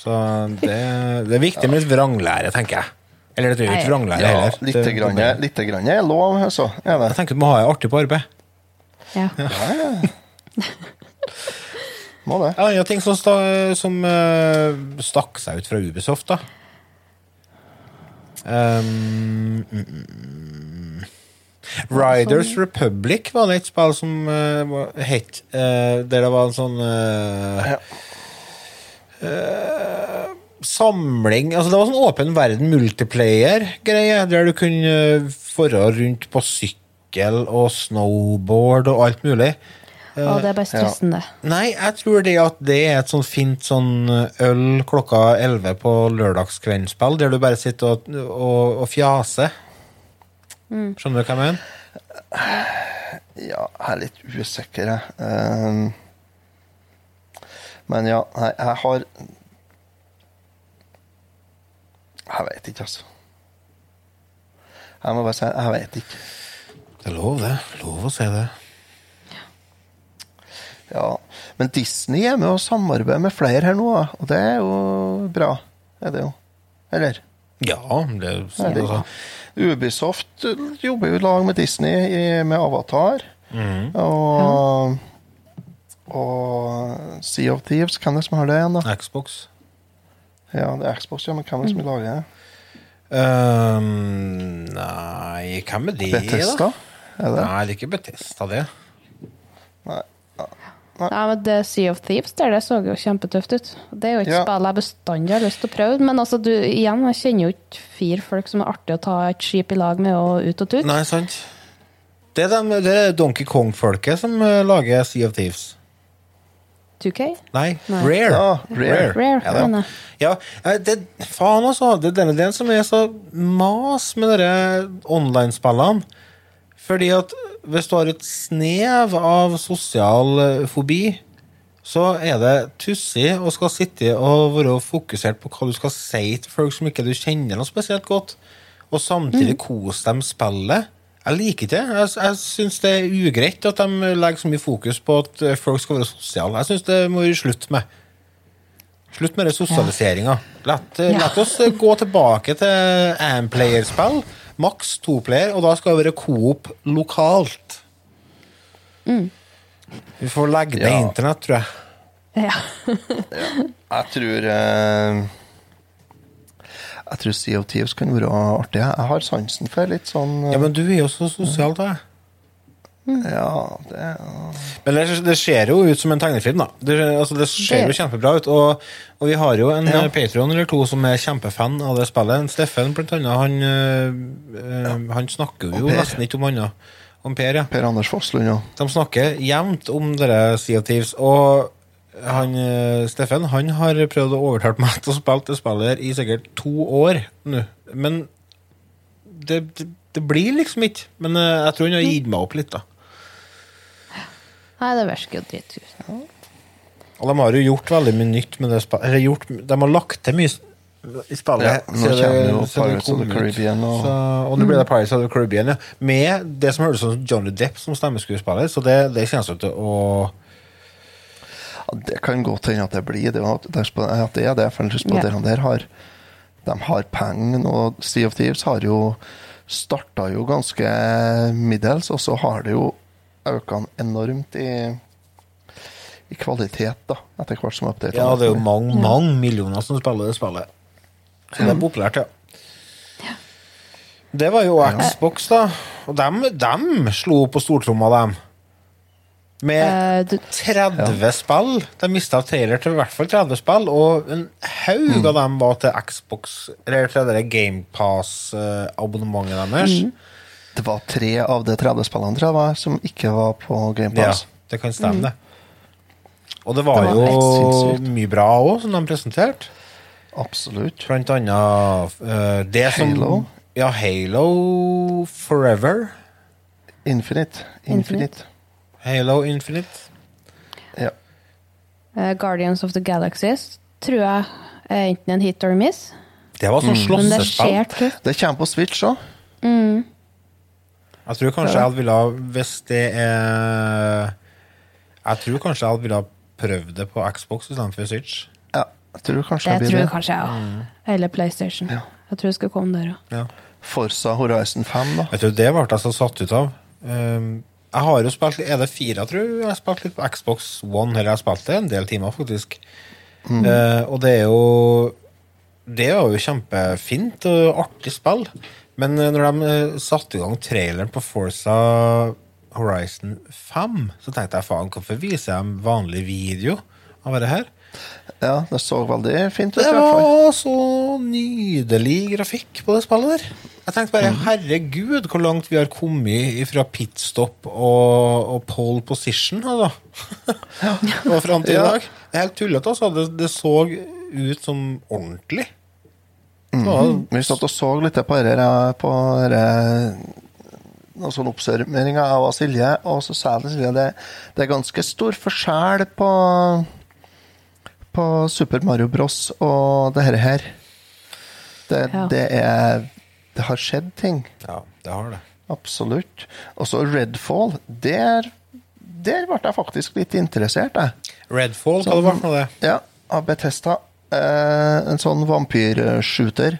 Så det, det er viktig med litt vranglære, tenker jeg. Eller det er jo ikke vranglære Ja, heller. Litt, Det- grann, lite grann er lov, altså. Er det? Jeg tenker du må ha det artig på arbeid. Ja. <laughs> Må det. Ja, ting som, sta, som uh, stakk seg ut fra Ubisoft, da. Um, mm, mm. Riders Republic var det et spill som uh, var- het Uh, Der det var en sånn uh, Ja. eh, Samling Altså, det var sånn åpen verden multiplayer-greie, der du kunne dra rundt på sykkel og snowboard og alt mulig. Og det er bare stressende. Nei, jeg tror det at det er et sånn fint sånn øl klokka 11 på lørdagskveldsspill, der du bare sitter og, og, og fjaser. Skjønner du hva jeg mener? Ja, jeg er litt usikker, jeg. Ehm, men ja, nei, jeg har Jeg vet ikke, altså. Jeg må bare si jeg vet ikke. Det er lov, det. Lov å si det. Ja, Men Disney er med og samarbeider med flere her nå, og det er jo bra. Er det jo. Eller? Ja, det er det altså. Ubisoft jobber jo i lag med Disney i- med Avatar. Og, og Sea of Thieves, hvem er det som har det igjen, da? Xbox. Ja, det er Xbox, ja, men hvem er det som lager det? Um, nei, hvem er det, Bethesda? da? Er det? Nei, det er ikke Bethesda, det. Nei. Men det Sea of Thieves der, det så jo kjempetøft ut. Det er jo et Ja. spill jeg bestandig har lyst til å prøve. Men altså, du, igjen, jeg kjenner jo ikke fire folk som er artig å ta et skip i lag med og ut og tut. Nei, sant. Det er, de, det er Donkey Kong-folket som eh, lager Sea of Thieves. 2K? Nei, Nei. Rare. Ja, Rare. Rare, Ja, det, ja, eh, det, faen altså. Det er denne delen som er så mas med dere online-spillene. Fordi at hvis du har et snev av sosial eh, fobi, så er det tussig å skal sitte og være fokusert på hva du skal si til folk som ikke du kjenner noe spesielt godt, og samtidig kose dem spillet. Jeg liker ikke det. Jeg, jeg syns det er ugreit at de legger så mye fokus på at eh, folk skal være sosiale. Jeg syns det må vi slutte med. Slutt med det sosialiseringa. La, Ja. oss eh, gå tilbake til Amplayer-spill. Maks to player, og da skal det være coop lokalt. Vi får legge ned Ja. internett, tror jeg. Ja. <laughs> Jeg tror eh, Jeg tror of Thieves kan være artig. Jeg har sansen for litt sånn eh, Ja, Men du er jo så sosial, da. Ja, det Men det, det ser jo ut som en tegnefilm, da. Det, altså, det ser jo kjempebra ut. Og, og vi har jo en Ja. ja. Patreon eller to som er kjempefan av det spillet. En Steffen, blant annet, han, øh, ja. han snakker jo nesten ikke om annet. Om Per, ja. Per Anders Fosslund, ja. De snakker jevnt om dere Sea of Thieves, og han, eh, Steffen han har prøvd å overtale meg til å spille det spillet i sikkert to år nå. Men det, det, det blir liksom ikke. Men eh, jeg tror han har gitt meg opp litt, da. Nei, det virker jo dritkult. Og de har jo gjort veldig mye nytt med det spillet. Eller gjort, de har lagt til mye i spillet. Ja, nå siden kommer jo siden Pirates of the. Caribbean og- Så, og nå blir det Pirates of the Caribbean, ja. Med det som høres ut som Johnny Depp som stemmeskuespiller. Så det, det kjennes ut til å Ja, det kan godt hende at det blir det, at det er det det. For yeah. på Ja. de der har De har penger, og Sea of Thieves har jo starta jo ganske middels, og så har det jo økt enormt i, i kvalitet, da, etter hvert som updatene Ja, det er jo mange, mange millioner som spiller det spillet. Så det er populært, ja. Det var jo Xbox, da. Og dem, dem slo på stortromma, dem. Med Eh, du, 30 spill. De mista trailer til i hvert fall 30 spill, og en haug av dem var til Xbox, eller til det GamePass-abonnementet deres. Det var tre av de 30 spillene tror jeg, var, som ikke var på Ja, det kan stemme, det. Og det var, Det var jo mye bra òg, som de presenterte. Absolutt. Blant annet uh, det som Halo? Ja, Halo Forever. Infinite. Infinite. Halo Infinite. Ja. Uh, Guardians of the Galaxies tror jeg er enten en hit or miss. Det var sånn mm. det slåssespill. Det, Det kommer på Switch òg. Jeg tror kanskje jeg ville ha Hvis det er Jeg tror kanskje jeg ville ha prøvd det på Xbox istedenfor Switch. Ja, jeg tror kanskje Det jeg tror det. kanskje jeg òg. Eller PlayStation. Ja. Jeg tror det skal komme der òg. Ja. Forza Horizon 5, da. Vet du, Det ble jeg så satt ut av. Um, jeg har jo spilt Er det fire, jeg tror jeg har spilt litt på Xbox One. Eller jeg har spilt det en del timer, faktisk. Eh, og det er jo Det er jo kjempefint og artig spill. Men eh, når de eh, satte i gang traileren på Forza Horizon 5, så tenkte jeg faen, hvorfor viser de vanlig video av det her? Ja, det så veldig fint ut. Det var så nydelig grafikk på det spillet der. Jeg tenkte bare, herregud, hvor langt vi har kommet fra pitstop og, og pole position, altså. <laughs> og fram til i dag. Det er helt tullete, altså. Det, det så ut som ordentlig. Det var, Vi satt og så litt på dette på noen sånne oppsummeringer av Silje, og så sa jeg til Silje det, det er ganske stor forskjell på på Super Mario Bros. og det her. Det, Ja. det er Det har skjedd ting. ja, det har det. Absolutt. Og så Redfall. Der, der ble jeg faktisk litt interessert, jeg. Redfall, hva det var for noe det? Ja, av Bethesda. Eh, en sånn vampyrshooter.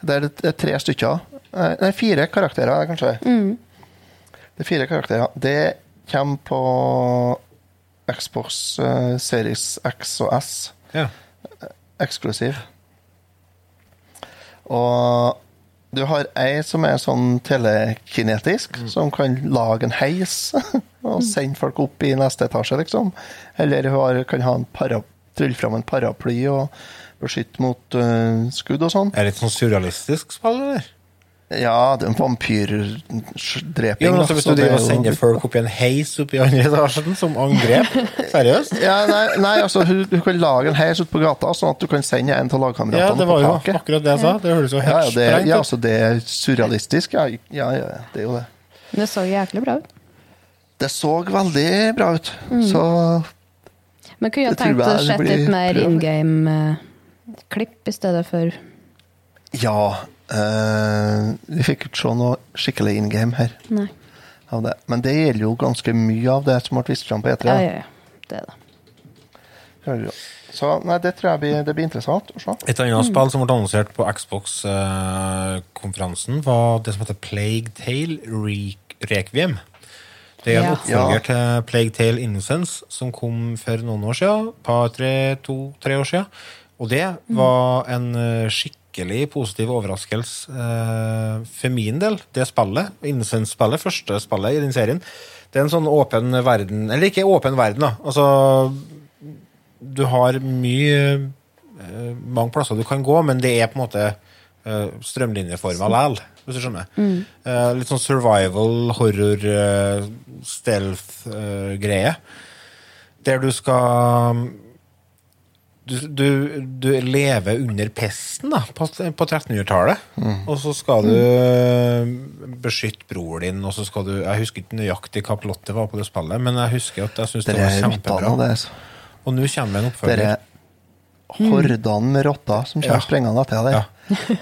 Det er tre stykker. Eh, nei, fire karakterer, kanskje. Det er fire karakterer. Det kommer på Xbox eh, Series X og S. Ja. Eksklusiv. Og du har ei som er sånn telekinetisk, som kan lage en heis <laughs> og sende folk opp i neste etasje, liksom. Eller hun kan ha en para, trylle fram en paraply og beskytte mot uh, skudd og sånn. Er det litt sånn surrealistisk spill, eller? Ja, det er en vampyrdreping. Ja, men da, altså, hvis du det er driver og sender folk opp i en heis opp i andre etasjen som angrep? <laughs> Seriøst? ja, nei, nei, altså, hun, hun kan lage en heis ute på gata, sånn at du kan sende en av Ja, lagkameratene det var jo taket. akkurat det jeg sa. Det høres jo helt ja, det, sprengt ja, altså, det er surrealistisk. Ja, ja, ja, det er jo det. Men det så jæklig bra ut. Det så veldig bra ut. Så Men kunne jeg tenkt å sett blir litt mer in game-klipp i stedet for ja Uh, Vi fikk ikke se noe skikkelig in game her. Nei. Av det. Men det gjelder jo ganske mye av det som ble vist fram på E3. Ja, ja, ja. Det er det. Så nei, det tror jeg blir, det blir interessant å se. Et annet spill som ble annonsert på Xbox-konferansen, var det som heter Plague Tale Re Requiem. Det er en oppfølger Ja. til Plague Tale Innocence, som kom for noen år siden. Par, tre, to, tre år siden. Og det var en eh, skikkelig positiv overraskelse eh, for min del. Det spillet, Innocence-spillet, første spillet i den serien, det er en sånn åpen verden Eller ikke åpen verden, da. Altså, du har mye eh, mange plasser du kan gå, men det er på en måte strømlinjeforma likevel, hvis du skjønner. Eh, litt sånn survival, horror, uh, stealth-greie. der du skal du, du, du lever under pesten da, på, på 1300-tallet. Og så skal du eh, beskytte bror din, og så skal du Jeg husker ikke nøyaktig hva plottet var på det spillet, men jeg husker at jeg syns det det var kjempebra. det. altså. Og nå kommer en oppfølger. Dere hordene med rotter som kommer Ja. sprengende etter deg.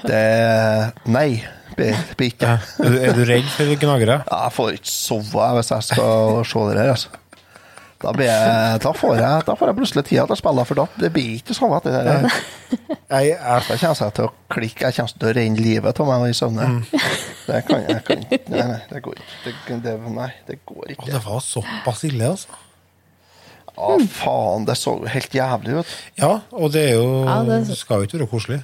Det Nei, blir. Ja. Er, du, er du redd for gnagere? Ja, Jeg får ikke sove hvis jeg skal se det her, altså. Da, blir jeg, da, får jeg, da får jeg plutselig tida til å spille, for da det blir ikke sove etter det her. Jeg, jeg, Da kommer jeg til å klikke, jeg kommer til å renne livet av meg i Mm. Det kan jeg, kan ikke. Nei, nei, det går ikke. Det, det, nei, det går ikke. Og det var såpass ille, altså. Å, faen, det så helt jævlig ut. Ja, og det er jo Ja, det- det skal jo ikke være koselig.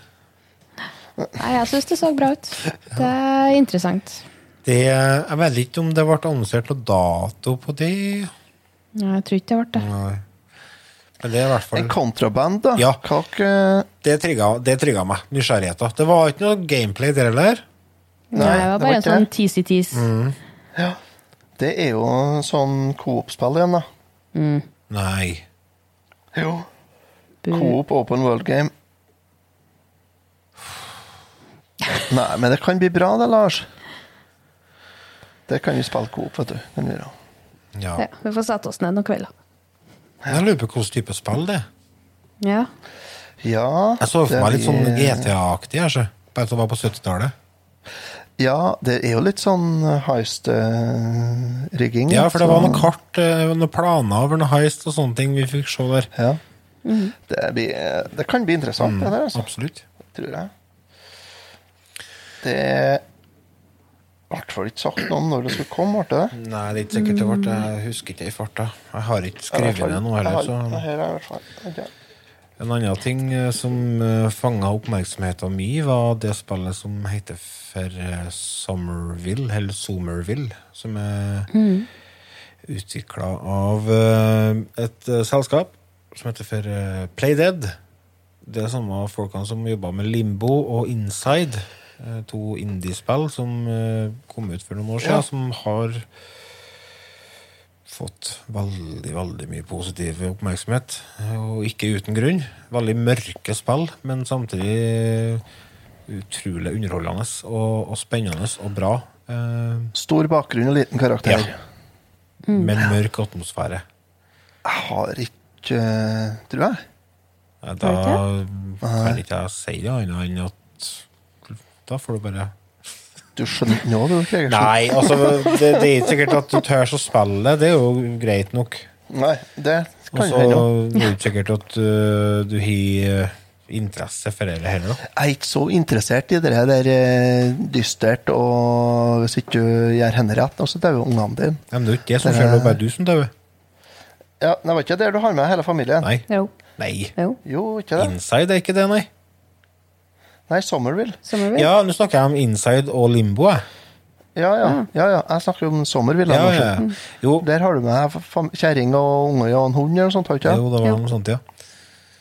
Nei, jeg syns det så bra ut. Det er interessant. Det, jeg vet ikke om det ble annonsert noen dato på det. Nei, Jeg tror ikke det ble det. Nei. Men det er i hvert En kontraband, da. Ja. Ikke Det trigga, det trigga meg. Nysgjerrigheten. Det var ikke noe gameplay der heller. Nei, det var det bare var en sånn det. teasy-tease. Ja. Det er jo sånn Coop-spill igjen, da. Nei. Jo. Coop Open World Game. Nei, men det kan bli bra, det, Lars. Det kan vi spille Coop, vet du. Kan vi. Ja. Ja, vi får sette oss ned noen kvelder. Jeg lurer på hvilken type spill det er. Ja. Ja, Jeg så for meg litt sånn GTA-aktig, jeg. Bare at det var på 70-tallet. Ja, det er jo litt sånn heist-rigging. Ja, for det var noen kart, eh, noen planer over noe heist og sånne ting vi fikk se der. Ja. Det, blir, det kan bli interessant, det der, altså. Absolutt. tror jeg. Det er i hvert fall ikke sagt noe om når det skulle komme, ble det? Nei, det er ikke sikkert det ble. Jeg husker ikke i farta. Jeg har ikke skrevet ned noe heller, så. En annen ting eh, som uh, fanga oppmerksomheten min, var det spillet som heter for eh, Somerville, eller Somerville, som er mm. utvikla av eh, et eh, selskap som heter for Playdead. Det er samme folkene som jobba med Limbo og Inside. Eh, to indiespill som eh, kom ut for noen år siden, Ja. som har fått veldig, veldig mye positiv oppmerksomhet. Og ikke uten grunn. Veldig mørke spill, men samtidig utrolig underholdende og, og spennende og bra. Eh, Stor bakgrunn og liten karakter. Ja. Med mørk atmosfære. Jeg har ikke eh, Tror jeg. Eh, Da kan ikke jeg si det annet enn at da får du bare Du skjønner ikke noe, du, Gregersen? Nei, altså, det, det er ikke sikkert at du tør å spille. Det er jo greit nok. Nei, det kan kan så hende. er det ikke sikkert at uh, du har uh, interesse for det heller. da. Jeg er ikke så interessert i det her der eh, dystert, og hvis ikke du gjør henne rett, så dauer ungene dine. Men det er jo ikke det som er- skjer, det er bare du som dauer. Ja, det var ikke der du har med hele familien? Nei. Jo. Nei. jo. Jo, ikke det? Inside er ikke det, nei. Nei, Somerville. Somerville. Ja, nå snakker jeg om Inside og Limbo. jeg. Ja, ja. ja, ja. Jeg snakker om Somerville. Ja, ja. ja. Jo, Der har du med kjerring og unge og en hund eller noe sånt, ikke? jo, det var Ja. noe sånt, ja.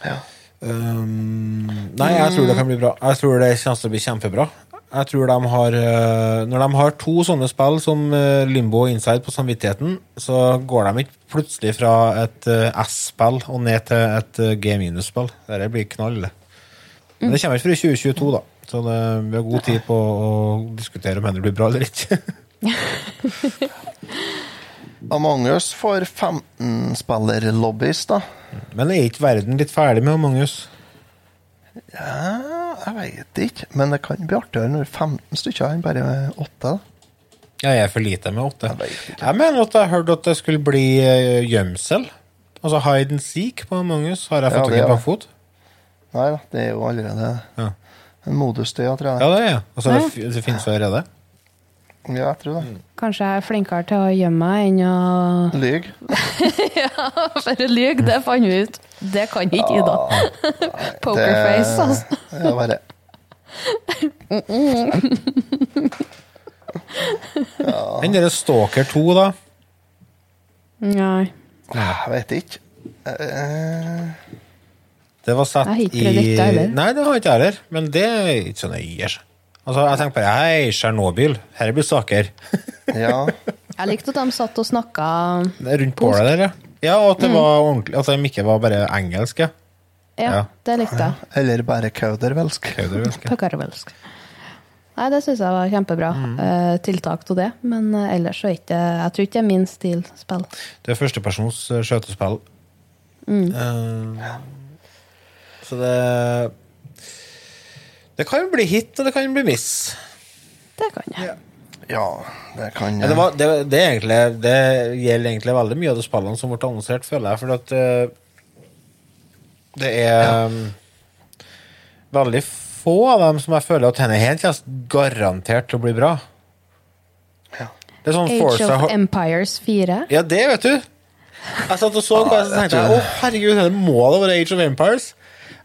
Ja. Um, nei, jeg tror det kan bli bra. Jeg tror det kommer til å bli kjempebra. Jeg tror de har uh, Når de har to sånne spill som uh, Limbo og Inside på samvittigheten, så går de ikke plutselig fra et uh, S-spill og ned til et G-minus-spill. Dette blir knall. Men det kommer ikke før i 2022, da. Så det, vi har god tid på å diskutere om det blir bra eller ikke. <laughs> Among us får 15-spillerlobbies, da. Men er ikke verden litt ferdig med Among us? Ja, jeg veit ikke, men det kan bli artigere når 15 stykker enn bare 8. da. Ja, jeg er for lite med 8. Jeg. Jeg mener at jeg hørte at det skulle bli eh, gjemsel. Altså hide and seek på Among us. Har jeg fått ja, tak i bakfot? Nei da, det er jo allerede Ja. en modus, det, tror ja, det er jeg. Altså, det, fi- det finnes jo allerede. Ja, jeg tror det. Kanskje jeg er flinkere til å gjemme meg enn å <laughs> Lyg. Bare lyge, det fant vi ut. Det kan ikke Ida. <laughs> Pokerface, altså. Ja, bare Den derre Stalker 2, da. Nei. Jeg vet ikke. Eh, Det var satt ikke i. Nei, det har ikke jeg heller. Men det er ikke så nøye. Altså, jeg tenker bare Hei, Tsjernobyl. Her blir saker. <laughs> ja. Jeg likte at de satt og snakka rundt bålet der, ja. Ja, og at det var ordentlig At de ikke var bare engelsk, ja. Ja, det likte jeg. <laughs> Eller bare kaudervelsk. Kaudervelsk, Nei, det syns jeg var kjempebra. eh, tiltak til det. Men uh, ellers så er ikke Jeg tror ikke det er min stil spill. Det er førstepersons skjøtespill. skjøtespill. Eh, så det Det kan jo bli hit, og det kan bli miss. Det kan jeg. Ja, det kan Men det, var, det, det, er egentlig, det gjelder egentlig veldig mye av de spillene som ble annonsert, føler jeg. For at uh, det er um, veldig få av dem som jeg føler at denne helt kommer garantert til å bli bra. Ja. Det er sånn Age Forza of Empires 4. Ja, det vet du. Jeg satt og så på det, så tenkte jeg å herregud, det må det være Age of Empires.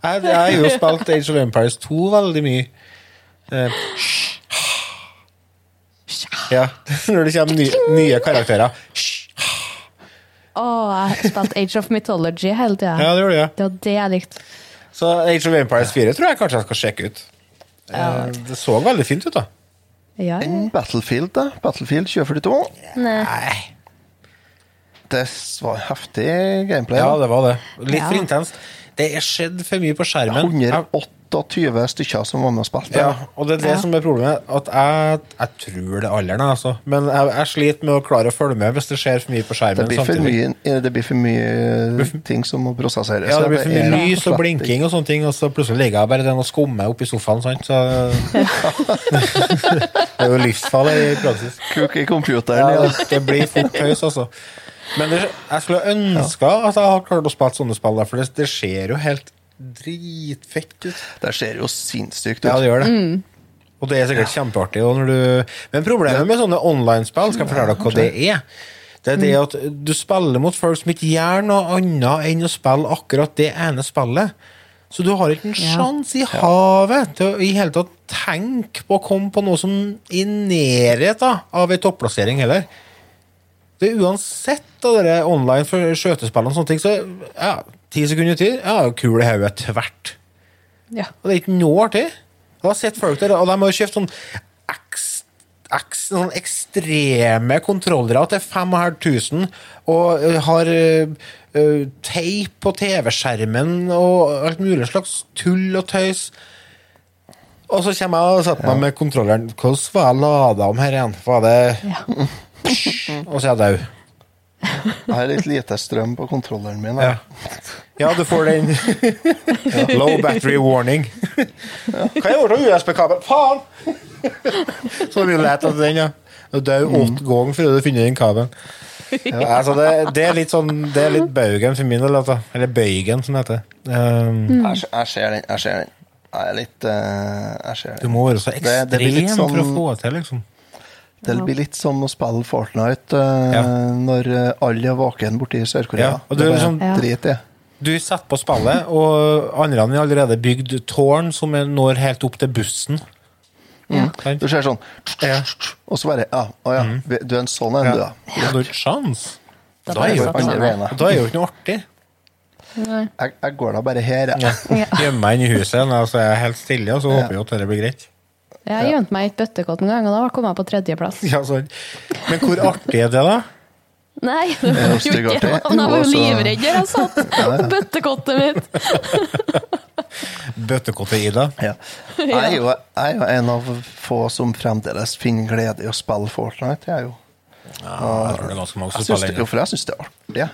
Jeg, jeg har jo spilt Age of Empires 2 veldig mye. Eh, ja, <laughs> når det kommer nye, nye karakterer. Å, jeg spilte Age of Mythology hele tida. Ja, det. Ja. Det var det jeg likte. Så Age of Empires 4 tror jeg kanskje jeg skal sjekke ut. Eh, Det så veldig fint ut, da. Ja, ja. Battlefield, da. Battlefield 2042. Nei. Nei. Det var heftig gameplay. Ja, det var det. Litt Ja. for intenst. Det er skjedd for mye på skjermen. Jeg- 128 stykker som var med og spilte. Ja, og det er det som er problemet. At jeg, jeg tror det er alderen, altså. Men jeg, jeg sliter med å klare å følge med hvis det skjer for mye på Det skjermen blir for mye, det blir for mye ting som må prosesseres. Ja, det blir for mye lys og blinking og sånne ting, og så plutselig ligger jeg bare den og skummer oppi sofaen, sant. Så <laughs> Det er jo livsfarlig i praksis. Kuk i computeren. Ja. det blir fort høys, altså. Men det, jeg skulle ønske at jeg hadde klart å spille sånne spill, for det, det ser jo helt dritfett ut. Det ser jo sinnssykt ut. Ja, det gjør det. Og det er sikkert kjempeartig. Og når du... Men problemet med sånne online-spill, skal jeg fortelle dere hva det er. Det er det at du spiller mot folk som ikke gjør noe annet enn å spille akkurat det ene spillet. Så du har ikke en Ja. sjanse i havet til å i hele tatt tenke på å komme på noe som er i nærheten av en topplassering heller. Det er uansett av dere online for skjøtespill og sånne ting, så ja, ti sekunder til, ja, kul i hodet tvert. Ja. Og det er ikke noe artig. Jeg har sett folk der, og de har kjøpt sånn, sånn ekstreme kontrollere til 5500, og har uh, ø, teip på TV-skjermen og alt mulig slags tull og tøys. Og så kommer jeg og setter meg med kontrolleren. Hvordan var jeg lada om her igjen? Var det Ja. Og så er jeg død. Jeg har litt lite strøm på kontrolleren min. Ja. ja, du får den. Low battery warning. Hva er det med USB-kabel? Faen! Så vi lette etter den, ja. Du dør åtte ganger før du finner den kabelen. Ja, altså det, det er litt sånn Det er litt baugen for min del. altså. Eller bøygen, som det heter. Um, Jeg, jeg ser den. Jeg ser den. Jeg er litt uh, Jeg ser du må være så ekstrem det blir litt for å sånn- få til, liksom. Det blir litt som å spille Fortnite uh, Ja. når eh, alle er våken borte i Sør-Korea. Ja, og det er sånn- Drit i. Du setter på spillet, og andre har allerede bygd tårn som er- når helt opp til bussen. Ja. Du ser sånn Ja. Og så bare Ja, å ja. Du er en sånn en, du, Ja. ja. Du har ikke sjans. Da Da er jo da. Da er ikke noe artig. Jeg, jeg går da bare her, jeg. Ja. Gjemme meg inn i huset, og så er jeg helt stille, og så håper jeg at det blir greit. Jeg gjemte meg i et bøttekott en gang, og da kom jeg på tredjeplass. Ja, sånn. Men hvor artig er det, da? Nei, det var jo ikke Men jeg var jo livredd da jeg satt på bøttekottet mitt. <laughs> Bøttekottet-Ida? <laughs> Ja. Jeg, er jo, jeg er jo en av få som fremdeles finner glede i å spille Fortnite. Jeg, er jo. Ja, jeg tror det er ganske mange som jeg syns det, jo, for jeg syns det er artig.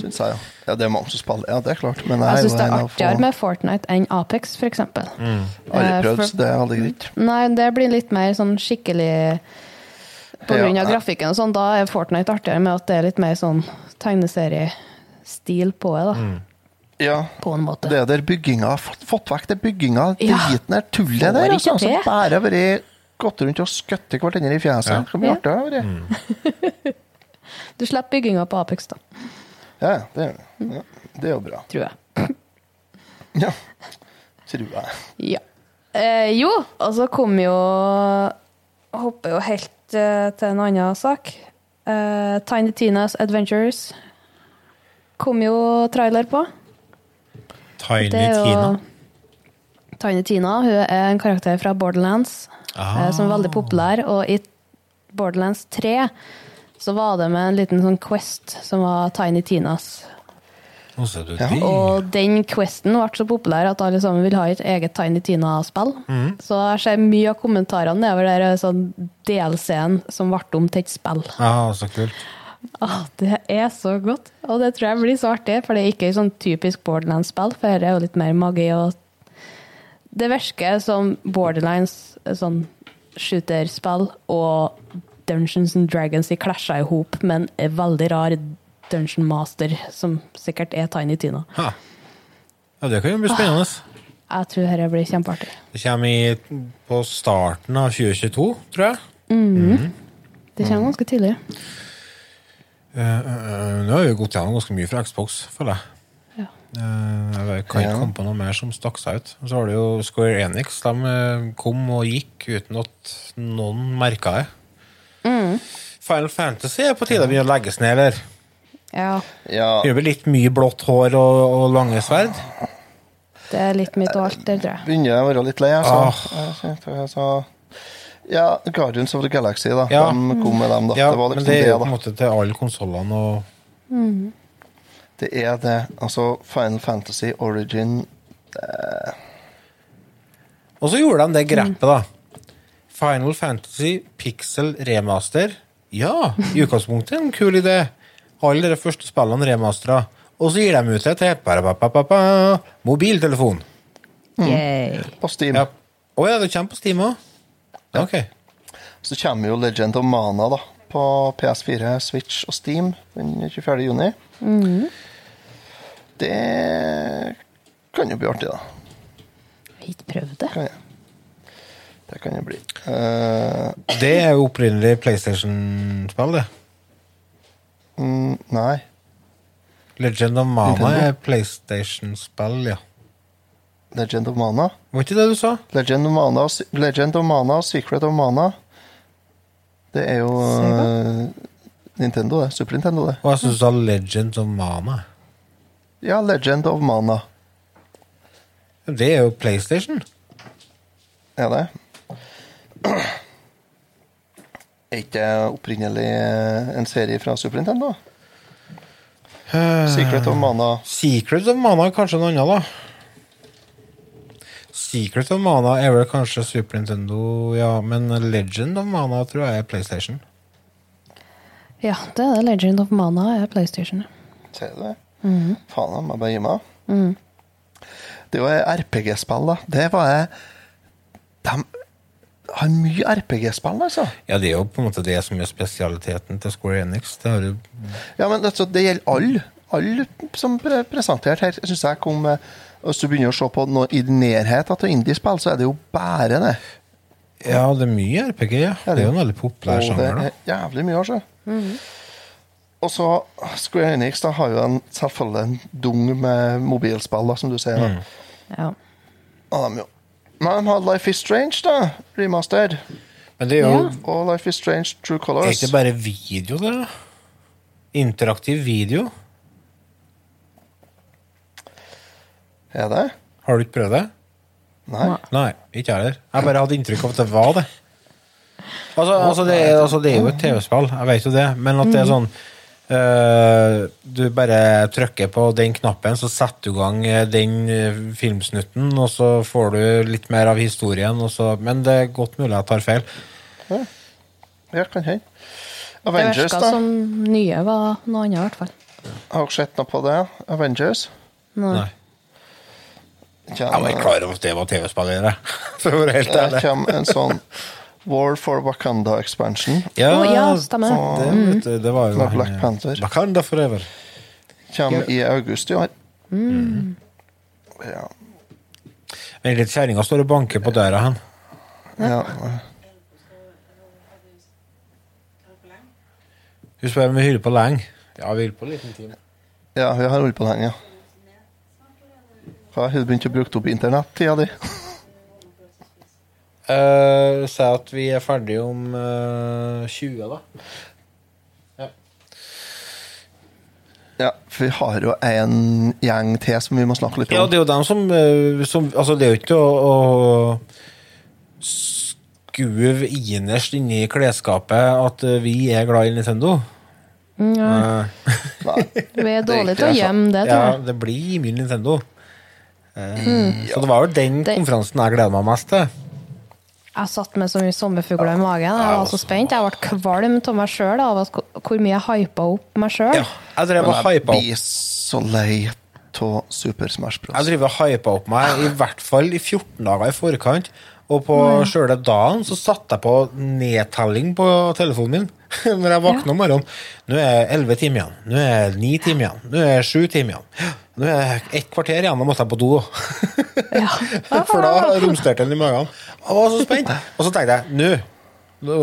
Syns jeg, ja. ja. Det er mange som spiller, ja, det er klart. Men jeg, syns det er artigere få med Fortnite enn Apex, f.eks. Mm. Aldri Eh, prøvd, så det er aldri greit. Nei, det blir litt mer sånn skikkelig På grunn Ja. av grafikken og sånn, da er Fortnite artigere med at det er litt mer sånn tegneseriestil på det, da. Mm. Ja. På en måte. Det er der bygginga Fått, fått vekk det bygginga, Ja. driten der, tullet der. Altså, som altså, bare vært gått rundt og skutt hverandre i fjeset. Ja. Mye Ja. artig det har vært. <laughs> Du slipper bygginga på Apex, da, Ja, det, ja, det er jo bra. tror jeg. <clears throat> Ja, tror jeg. Ja. Eh, jo, og så kom jo Hopper jo helt eh, til en annen sak. Eh, Tiny Tinas Adventures kom jo trailer på. Tiny Det er jo Tina. Tiny Tina hun er en karakter fra Borderlands Ah. eh, som er veldig populær. Og i Borderlands 3 så var det med en liten sånn quest som var Tiny Tinas. Nå ser du Ja. Og den questen ble så populær at alle sammen vil ha et eget Tiny Tina-spill. Mm. Så jeg ser mye av kommentarene nedover der er sånn DLC-en som ble om til et spill. Ja, så kult. Ah, det er så godt, og det tror jeg blir så artig, for det er ikke sånn typisk Borderlands-spill, for dette er jo litt mer magi og Det virker som Borderlands sånn shooterspill og Dungeons and Dragons i klasja i hop, men en veldig rar Dungeon Master, som sikkert er Tiny Tina. Ha. Ja, det kan jo bli spennende. Jeg tror dette blir kjempeartig. Det kommer i, på starten av 2022, tror jeg. Det kommer ganske tidlig. Uh, uh, uh, nå har vi gått gjennom ganske mye fra Xbox, føler jeg. Ja. Eh, jeg kan ikke Ja. komme på noe mer som stakk seg ut. Og så var det jo Square Enix. De kom og gikk uten at noen merka det. Mm. Final Fantasy er på tide å begynne å legges ned, eller? Ja, Ja, Det vel litt mye blått hår og, og lange sverd. det er litt mye av alt der, tror jeg. begynner jeg å være litt lei, altså. Ah. Ja, Guardians of the Galaxy, da. Ja. De kom med dem, da. Ja, det var men liksom det er det, jo på da. en måte til alle konsollene og Det Det er det. Altså, Final Fantasy Origin Og så gjorde de det grepet, da. Final Fantasy Pixel Remaster. Ja, i utgangspunktet en kul idé. Alle de første spillene remastera. Og så gir de ut det til ba-ba-ba-ba, mobiltelefon. Yay. på Steam. Ja. Oh, ja, det kommer på Steam òg? Ok. Så kommer jo Legend of Mana da, på PS4, Switch og Steam den 24. juni. Det kan jo bli artig, da. Jeg har ikke prøvd det. Kan jeg. Det kan jo bli. Uh, Det er jo opprinnelig PlayStation-spill, det. mm, nei. Legend of Mana Nintendo. er PlayStation-spill, ja. Legend of Mana. Var ikke det du sa? Legend of Mana, Legend of Mana Secret of Mana. Det er jo uh, Nintendo, det. Super Nintendo, det. Og jeg syns du sa Legend of Mana. Ja, Legend of Mana. Det er jo PlayStation. Er det? Er ikke det opprinnelig eh, en serie fra Super Nintendo? Secret of Mana. Secret of Mana er kanskje noe annet, da. Secret of Mana er vel kanskje Super Nintendo, ja, men Legend of Mana tror jeg er PlayStation. Ja, det er det. Legend of Mana er PlayStation. Ser du det? Faen, jeg må bare gi meg. Det er jo RPG-spill, da. Det var jeg De har mye RPG-spill, altså. Ja, det er jo på en måte det som er spesialiteten til Square Enix. Det har jo Ja, men altså, det gjelder alle. Alle som pre presentert her, syns jeg kom med Hvis du begynner å se på noe i nærheten til indiespill, så er det jo bare det. Ja, det er mye RPG, ja. Det er jo en veldig populær det sjanger, da. er jævlig mye, altså. Og så Square Enix da har jo en, selvfølgelig en dung med mobilspill, da, som du sier. da. Ja. Og de, jo. Men de har Life is Strange, da. Remastered. Men det er jo Ja. Og Life is Strange True Colors. er ikke bare video, det? Interaktiv video. Er det? Har du ikke prøvd det? Nei. Nei, ikke jeg heller. Jeg bare hadde inntrykk av at det var det. Altså, altså, det, er, altså det er jo et TV-spill, jeg vet jo det, men at det er sånn eh, Du bare trykker på den knappen, så setter du i gang eh, den eh, filmsnutten, og så får du litt mer av historien, og så, men det er godt mulig jeg tar feil. Ja, kan hende. Det Avengers, virka som nye var noe annet, i hvert fall. Har dere sett noe på det? Avengers? Nei. Nei. Jeg var ikke klar over at det var TV-spillere, <laughs> for å være helt Det ærlig. kommer en sånn War for Wakanda expansion. Ja, oh, ja, stemmer. Det, vet du, det var jo han, Black eh, Panther. Wakanda forever. Kommer i august i år. Ja. Men litt kjerringa står og banker på døra han. ja. Hun spør om vi hyller på lenge. Ja, vi hyller på en liten time. Ja, vi har holdt på lenge, ja. Har du begynt å bruke opp internettida di? Uh, Si at vi er ferdige om uh, 20, da. Ja, ja. for vi har jo en gjeng til som vi må snakke litt om. Ja, det er jo dem som, eh, som Altså, det er jo ikke å, å skuve innerst inni klesskapet at eh, vi er glad i Nintendo. Ja. Nei. <laughs> Vi er dårlige til å gjemme det, tror ja, det blir mye Nintendo. Mm. Så det var jo den Det- konferansen jeg gleder meg mest til. Jeg satt med så mye sommerfugler i magen. Jeg var så spent. Jeg ble kvalm av meg sjøl av hvor mye jeg hypa opp meg sjøl. Ja, jeg drev og hypa jeg opp blir så lei av Super Smash Bros. Jeg driver og hypa opp meg i hvert fall i 14 dager i forkant. Og på sjøle dagen så satte jeg på nedtelling på telefonen min. <laughs> Når jeg våkner om morgenen. Nå er 11 timer igjen. Nå er ni timer igjen. Nå er sju timer igjen. Nå er ett kvarter igjen, da måtte jeg på do. <laughs> For da romsterte den i magen. Jeg var så spent. Og så tenkte jeg nå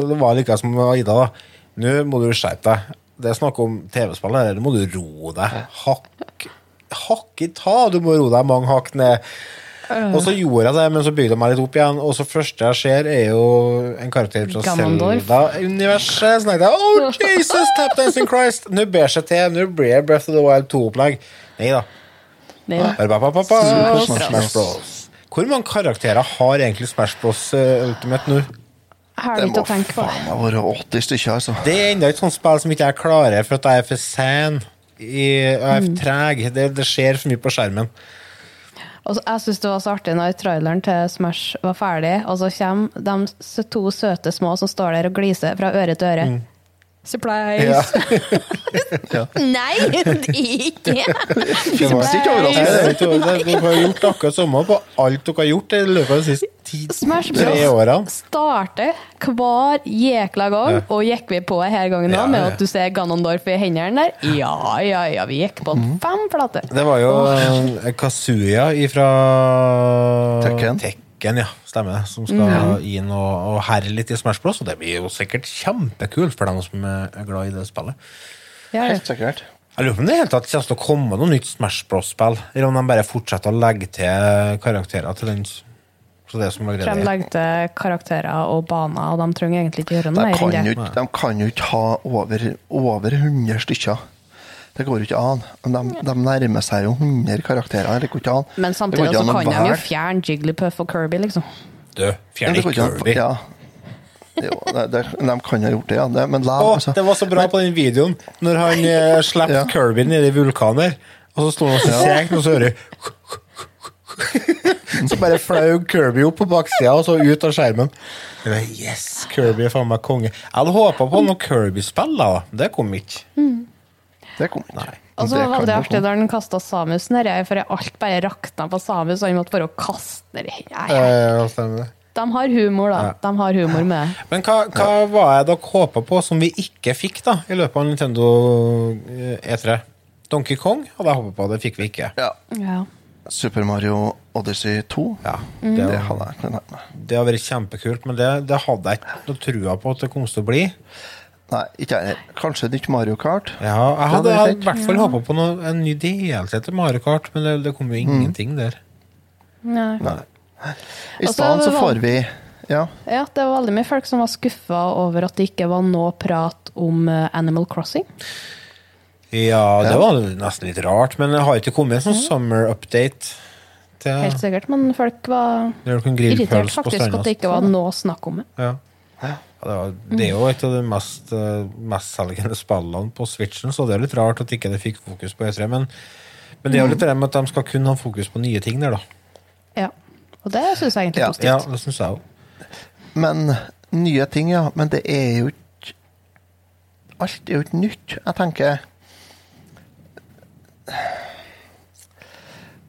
Det var like som Ida, da. Nå må du skjerpe deg. Det er snakk om TV-spill. Nå må du ro deg. Hakk Hakk i ta! Du må ro deg mange hakk ned. Og så gjorde jeg det, men så bygde jeg meg litt opp igjen. Og så første jeg ser, er jo en karakter fra Ganondorf. Zelda-universet. Så tenkte jeg oh Jesus, tap dancing Christ! Nå ber seg til. Nå blir det Breath of the Wild 2-opplegg. Nei da. Smash, Bros. Hvor mange karakterer har egentlig Smash Bros uh, Ultimate nå? Det må faen meg være 80 stykker, altså. Det er enda et sånt spill som ikke jeg klarer for at jeg er for sen i, jeg er treg. Det, det skjer for mye på skjermen. Og jeg syns det var så artig når traileren til Smash var ferdig, og så kommer de to søte små som står der og gliser fra øre til øre. Mm. Surprise! Ja. <laughs> Ja. Nei, det er ikke det! Det var ikke overraskende. er Dere har gjort akkurat samme på alt dere har gjort i løpet av de siste ti, Smash tre Bros. årene. starter hver jækla gang, Ja. og gikk vi på her gangen Ja, òg, med at du ser Ganondorf i hendene der? Ja, ja, ja, vi gikk på Mhm. fem flater. Det var jo Kazuya fra Tekken. Tekken, ja. Stemmer det. Som skal inn og, og herre litt i Smash Bros. Og det blir jo sikkert kjempekult for dem som er glad i det spillet. Ja, ja. Helt sikkert. Jeg lurer på om det i hele tatt kommer til å komme noe nytt Smash Bros-spill, eller om de bare fortsetter å legge til karakterer til den. Så det som Tror de legger til karakterer og baner, og de trenger egentlig ikke gjøre noe mer enn det. de kan jo ikke ha over, over 100 stykker. Det går jo ikke an. De, de nærmer seg jo 100 karakterer. Det går ikke an. Men samtidig ikke så kan de jo fjerne Jigglypuff og Kirby, liksom. Du, fjern ikke Kirby. Ja. Jo, det, det, de kan ha gjort det, ja. Det, men la, Å, altså, det var så bra på den videoen når han eh, slapp Ja. Kirby nede i vulkanen. Og så sto han og så sek, og så hører du Så bare flaug Kirby opp på baksida og så ut av skjermen. Yes, Kirby er faen meg konge. Jeg hadde håpa på noe Kirby-spill, da. Det kom ikke. Det kommer ikke. Og så var det artig da han kasta Samus nedi her, for alt bare rakna på Samus, og han måtte bare kaste nedi. Ja, ja. det. De har humor, da. De har humor med det. Men hva, hva var det dere håpa på som vi ikke fikk da i løpet av Nintendo eh, E3? Donkey Kong hadde jeg håpa på, det fikk vi ikke. Ja. Ja. Super Mario Odyssey 2. Ja, Mm. det, Det hadde jeg kunnet med. det hadde vært kjempekult, men det, det hadde jeg ikke noe trua på at det kom til å bli. Nei, ikke jeg. Kanskje nytt Mario Kart. Ja, jeg hadde, i hvert fall håpa på noe, en ny DLC til Mario Kart, men det, det kom jo ingenting der. Nei. Nei. I stedet så får vi Ja. Ja, det var veldig mye folk som var skuffa over at det ikke var noe prat om eh, Animal Crossing. Ja, det var nesten litt rart, men det har ikke kommet en sånn summer update til Helt sikkert, men folk var irritert faktisk at det ikke var noe snakk om det. Ja. Ja, det, var, det er jo et av de mest uh, mestselgende spillene på Switchen, så det er litt rart at ikke det fikk fokus på E3. Men, men det er jo litt det med at de skal kun ha fokus på nye ting der, da. Ja. Og det syns jeg egentlig er positivt. Ja, det syns jeg òg. Men nye ting, ja. Men det er jo ikke Alt er jo ikke nytt. Jeg tenker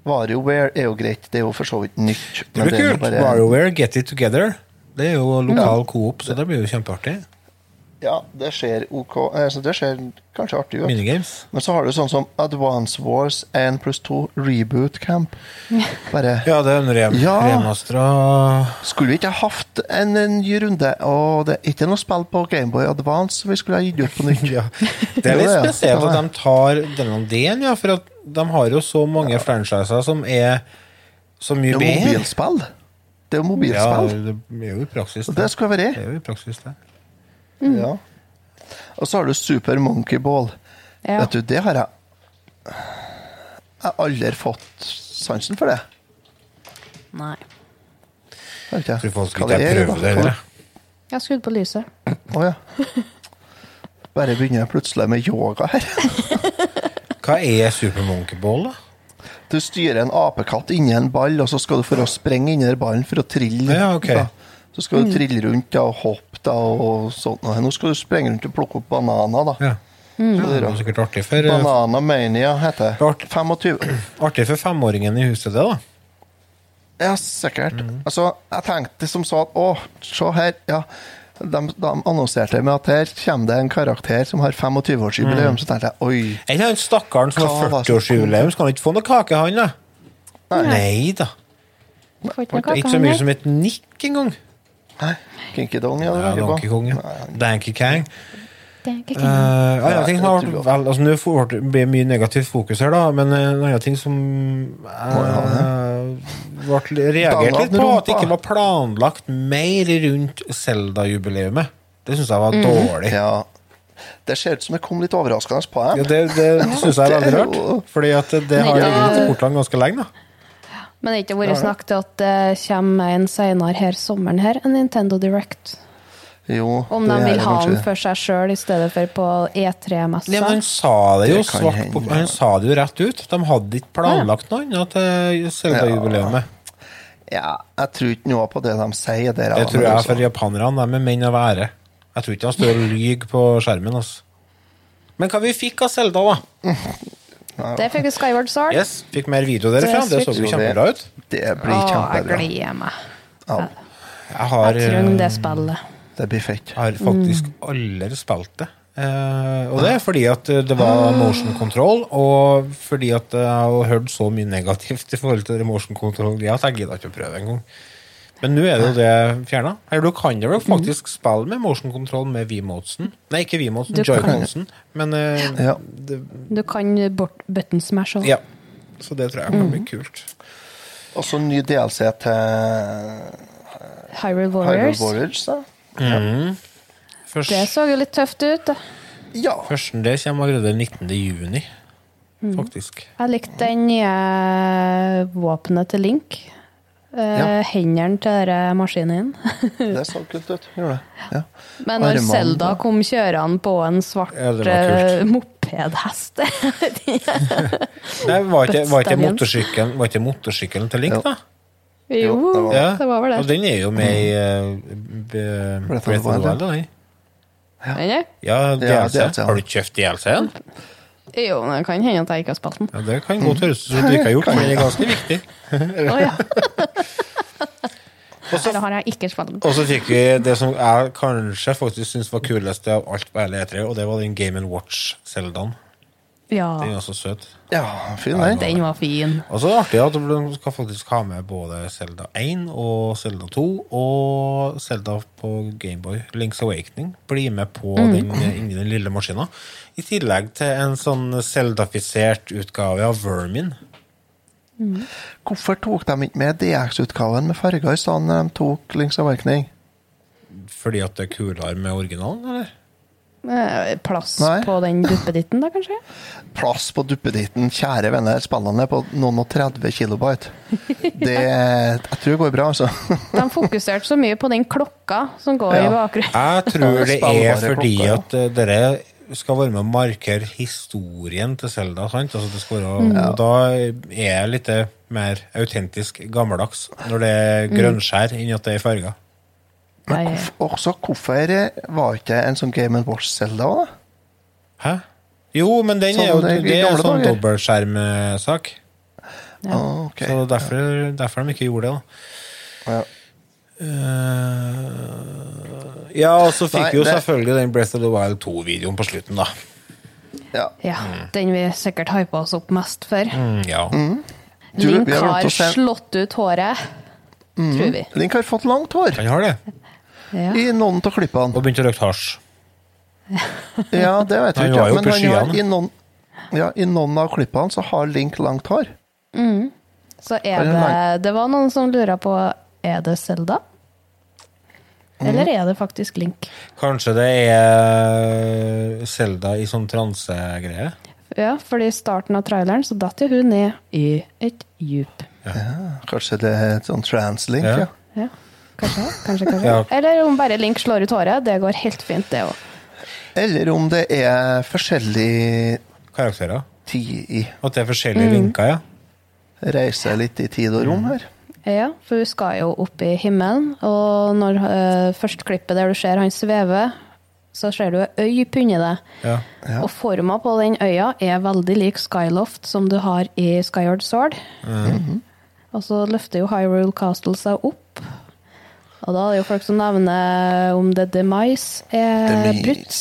WarioWare er jo greit, det er jo for så vidt nytt. Det blir kult. WarioWare, Get It Together. Det er jo lokal coop, så det blir jo kjempeartig. Ja, det skjer ok. Altså, det skjer kanskje artig jo Minigames. Men så har du sånn som Advance Wars 1 pluss 2 Reboot Camp. <laughs> Bare Ja, det er en rem Ja. remastra Skulle vi ikke hatt en, en ny runde? Og det er ikke noe spill på Gameboy Advance vi skulle ha gitt ut på nytt. <laughs> ja. Det er litt <laughs> spesielt at de tar denne delen, ja, for at de har jo så mange franchiser som er så mye bedre. mobilspill. Det er jo mobilspill. Ja, det er jo i praksis Og det skal være. Det er jo i praksis det. Ja. Og så har du Super Monkey Ball. Ja. Vet du, det har jeg Jeg har aldri fått sansen for det. Nei. Vet ikke. Hva ikke jeg er, prøver det eller? Jeg har skrudd på lyset. Å ja. Bare begynner jeg plutselig med yoga her. Hva er Super Monkey Ball, da? Du styrer en apekatt inni en ball, og så skal du for å sprenge inni den ballen for å trille. Ja, okay. da. Så skal du trille rundt da, og hoppe da, og sånt. Og Nå skal du sprenge rundt og plukke opp bananer. da. Ja. Ja, det er sikkert artig for, Bananamania heter det. Art. 25. <clears throat> artig for femåringen i huset, det, da. Ja, sikkert. Mm. Altså, jeg tenkte som så at å, se her. ja. De, de annonserte med at her kommer det en karakter som har 25-årsjubileum. Mm. Så tenkte jeg oi. Enn han stakkaren som har Hva var det som 40-årsjubileum, skal han ikke få noe kake, han, da? Nei da. Du ikke ikke så mye som et nikk engang. Nei, Kinky Dong, ja. Donkey Kong, ja. Nei, Donkey Kang. Uh, ja, ting som har vært vel, altså Nå får det mye negativt fokus her, da, men eh, en annen ting som uh, ble reagert litt på, at det ikke var planlagt mer rundt Zelda-jubileet. Det syns jeg var dårlig. Ja. Det ser ut som det kom litt overraskende på Ja, det det <laughs> syns jeg er veldig rart, fordi at det, det har ligget i portene ganske lenge. da Men det har ikke vært snakk til at det kommer en senere her sommeren her, en Nintendo Direct. Jo, Om de vil ha den for seg sjøl i stedet for på E E3-messa. Ja, han sa det jo Det svart på. Han sa det jo rett ut. De hadde ikke planlagt noe annet til Selda-jubileet. Ja, jeg tror ikke noe på det de sier der. Det tror jeg altså- for japanerne. De er menn av ære. Jeg tror ikke de står og lyver på skjermen. Altså. Men hva vi fikk av Selda, da? Det fikk vi Skyward Sword. Yes, Fikk mer video derfra. Det så jo kjempebra ut. Det blir Å, jeg gleder meg. Ja, Jeg har, Jeg trenger det eh, spillet. Det blir fett. har faktisk aldri spilt det. Eh, og det er fordi at det var motion control, og fordi at jeg har hørt så mye negativt i forhold til motion control ja, at jeg gidder ikke å prøve engang. Men nå er det jo det fjerna. Eller du kan jo faktisk faktisk spille med motion control med V-modesen. Nei, ikke V-modesen, joy-modesen. Men eh, Ja. det, Du kan button smash òg. ja. Så det tror jeg kan bli kult. Og så ny DLC til Hyrule Warriors. Hyrule Warriors. Warriors. Da. Først, Det så jo litt tøft ut. da. Ja. Førsten det kommer allerede 19. juni, faktisk. Jeg likte den nye våpenet til Link. Eh, Ja. Hendene til denne maskinen. <laughs> Det så kult ut. Gjorde det. Ja. Men når Armene, Selda kom kjørende på en svart Ja, det var eh, mopedhest <laughs> Nei, var ikke, var ikke Dødsstevjen. motorsykkelen, var ikke motorsykkelen til Link, Jo. da? Jo, det var- Ja, det var vel Og den er jo med i uh, Breath of the Wild, ja. den. Eller? Ja, DLC. DLC, ja. Har du kjøpt DLC-en? <laughs> Jo, men det kan hende at jeg ikke har spilt den. Ja, det kan godt høres ut som du ikke har gjort, men det er ganske viktig. <laughs> Å ja. <laughs> Eller har jeg ikke spilt den? Og så fikk vi det som jeg kanskje faktisk syns var kuleste av alt på hele E3, og det var den Game Watch-Zeldaen. Ja, Den er så søt. ja, fin den. den var fin. Og så det artig at du skal faktisk ha med både Zelda 1 og Zelda 2 og Zelda på Gameboy. Links Awakening blir med på den, inni den lille maskina. I tillegg til en sånn Zelda-fisert utgave av Vermin. Hvorfor tok de ikke med DX-utgaven med farger i stedet når de tok Links Awakening? Fordi at det er kulere med originalen, eller? Eh, Plass Nei. på den duppeditten, da, kanskje? <laughs> Plass på duppeditten, kjære venner. Spillene er på noen og 30 kilobyte. Det Jeg tror det går bra, altså. <laughs> De fokuserte så mye på den klokka som går Ja. i bakgrunnen. Jeg tror <laughs> det er fordi ja. at eh, dere skal være med å markere historien til. Sant? Altså det skal være, Og da er jeg litt eh, mer autentisk gammeldags når det er grønnskjær enn at det er farger. Men også, hvorfor var ikke en sånn Game Watch-Zelda òg, da? Hæ? Jo, men den Sånn er jo det er det er en sånn dobbeltskjermsak. Ja. Ah, ok. Så derfor, derfor de ikke gjorde det, da. Ja. Uh, ja, og så fikk Nei, vi jo det- selvfølgelig den Breath of the Wild 2-videoen på slutten, da. ja. Ja, den vi sikkert hypa oss opp mest for. Mm, ja. Mm. Link har slått ut håret, tror vi. Link har fått langt hår Han har det. Ja. i noen av klippene. Og begynte å røyke hasj. Ja, det vet vi ikke. Men han har, i, noen, ja, i noen av klippene så har Link langt hår. Så er det Det var noen som lurer på Er det Selda? Eller er det faktisk Link? Kanskje det er Selda i sånn transegreie? Ja, fordi i starten av traileren så datt jo hun ned i et djup. Kanskje det er sånn trans-link, Ja. ja. Kanskje, kanskje, kanskje. Ja. Eller om bare Link slår ut håret. Det går helt fint, det òg. Eller om det er forskjellig Karakterer? tid i At det er forskjellige linker, ja. Reiser litt i tid og rom her. Ja, for hun skal jo opp i himmelen, og når uh, første klippet der du ser han sveve, så ser du ei øy punne deg. ja. Ja. Og forma på den øya er veldig lik Skyloft som du har i Skyward Sword. Og så løfter jo Hyrule Castle seg opp. Og da er det jo folk som nevner om det Demise er brutt.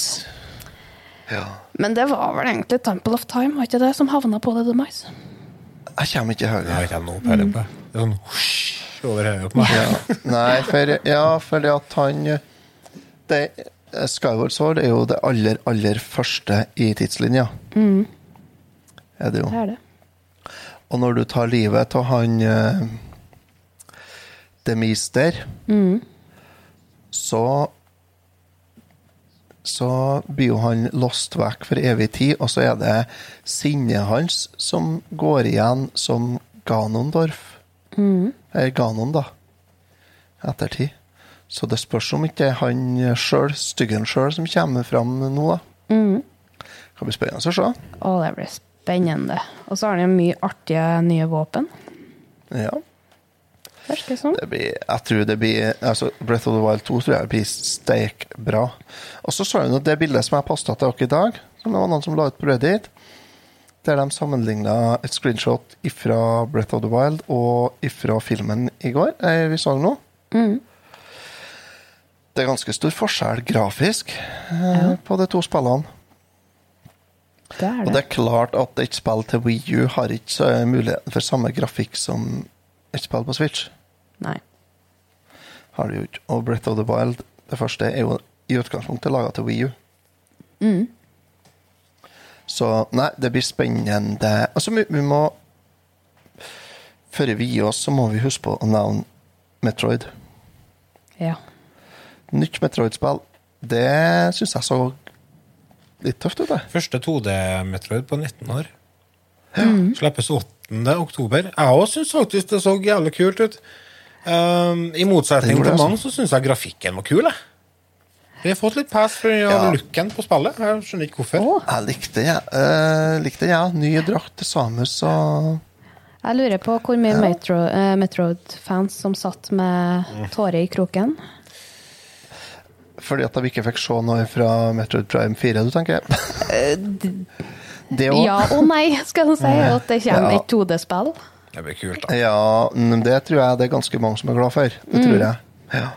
Ja. Men det var vel egentlig Temple of Time, var ikke det som havna på det Demise? Jeg kommer ikke Jeg har ikke peiling på det. Det er sånn husj over hodet på meg. Ja. <laughs> Nei, for, ja, fordi at han det, Skyward Sword er jo det aller, aller første i tidslinja. Er det jo. Det er det. Og når du tar livet av han uh, mm. så så blir jo han lost vekk for evig tid, og så er det sinnet hans som går igjen som Ganondorf. Eller Ganon, da. Ettertid. Så det spørs om ikke det er han sjøl, styggen sjøl, som kommer fram nå, da. Mm. Kan bli spennende å se. Å, det blir spennende. Og så har de mye artige nye våpen. Ja. Virker det. Det blir, jeg tror det blir altså Breath of the Wild 2 tror jeg blir steikbra. Og så så jeg det bildet som jeg posta til dere i dag, som det var noen som la ut på Reddit, der de sammenligna et screenshot ifra Breath of the Wild og ifra filmen i går, eh, vi så nå. Mm. Det er ganske stor forskjell grafisk eh, på de to spillene. Det er Og det det. er klart at et spill til Wii U har ikke muligheten for samme grafikk som et spill på Switch. Nei. har det jo ikke. Og Breath of the Wild, det første, er jo i utgangspunktet laga til Wii U. Mm. Så nei, det blir spennende. Altså, vi, vi må Før vi gir oss, så må vi huske på å nevne Metroid. Ja. Nytt Metroid-spill. Det syns jeg så litt tøft ut, det. Første 2D-Metroid på 19 år. Slippes 8. oktober. Jeg òg syns faktisk det så jævlig kult ut. Um, I motsetning til altså. mange så syns jeg grafikken var kul. Jeg. Vi har fått litt pass for Ja. looken på spillet. Jeg skjønner ikke hvorfor. Oh, Jeg likte det, jeg. Uh, likte jeg. Ny drakt til Samus og jeg lurer på hvor mye Metro, uh, Metroid-fans som satt med tårer i kroken. Fordi at de ikke fikk se noe fra Metroid Prime 4, du tenker? Det òg. Ja og nei, skal du si. At det kommer Ja. et 2D-spill. Det blir kult, da. Ja, mm, det tror jeg det er ganske mange som er glad for. Det tror jeg. Ja.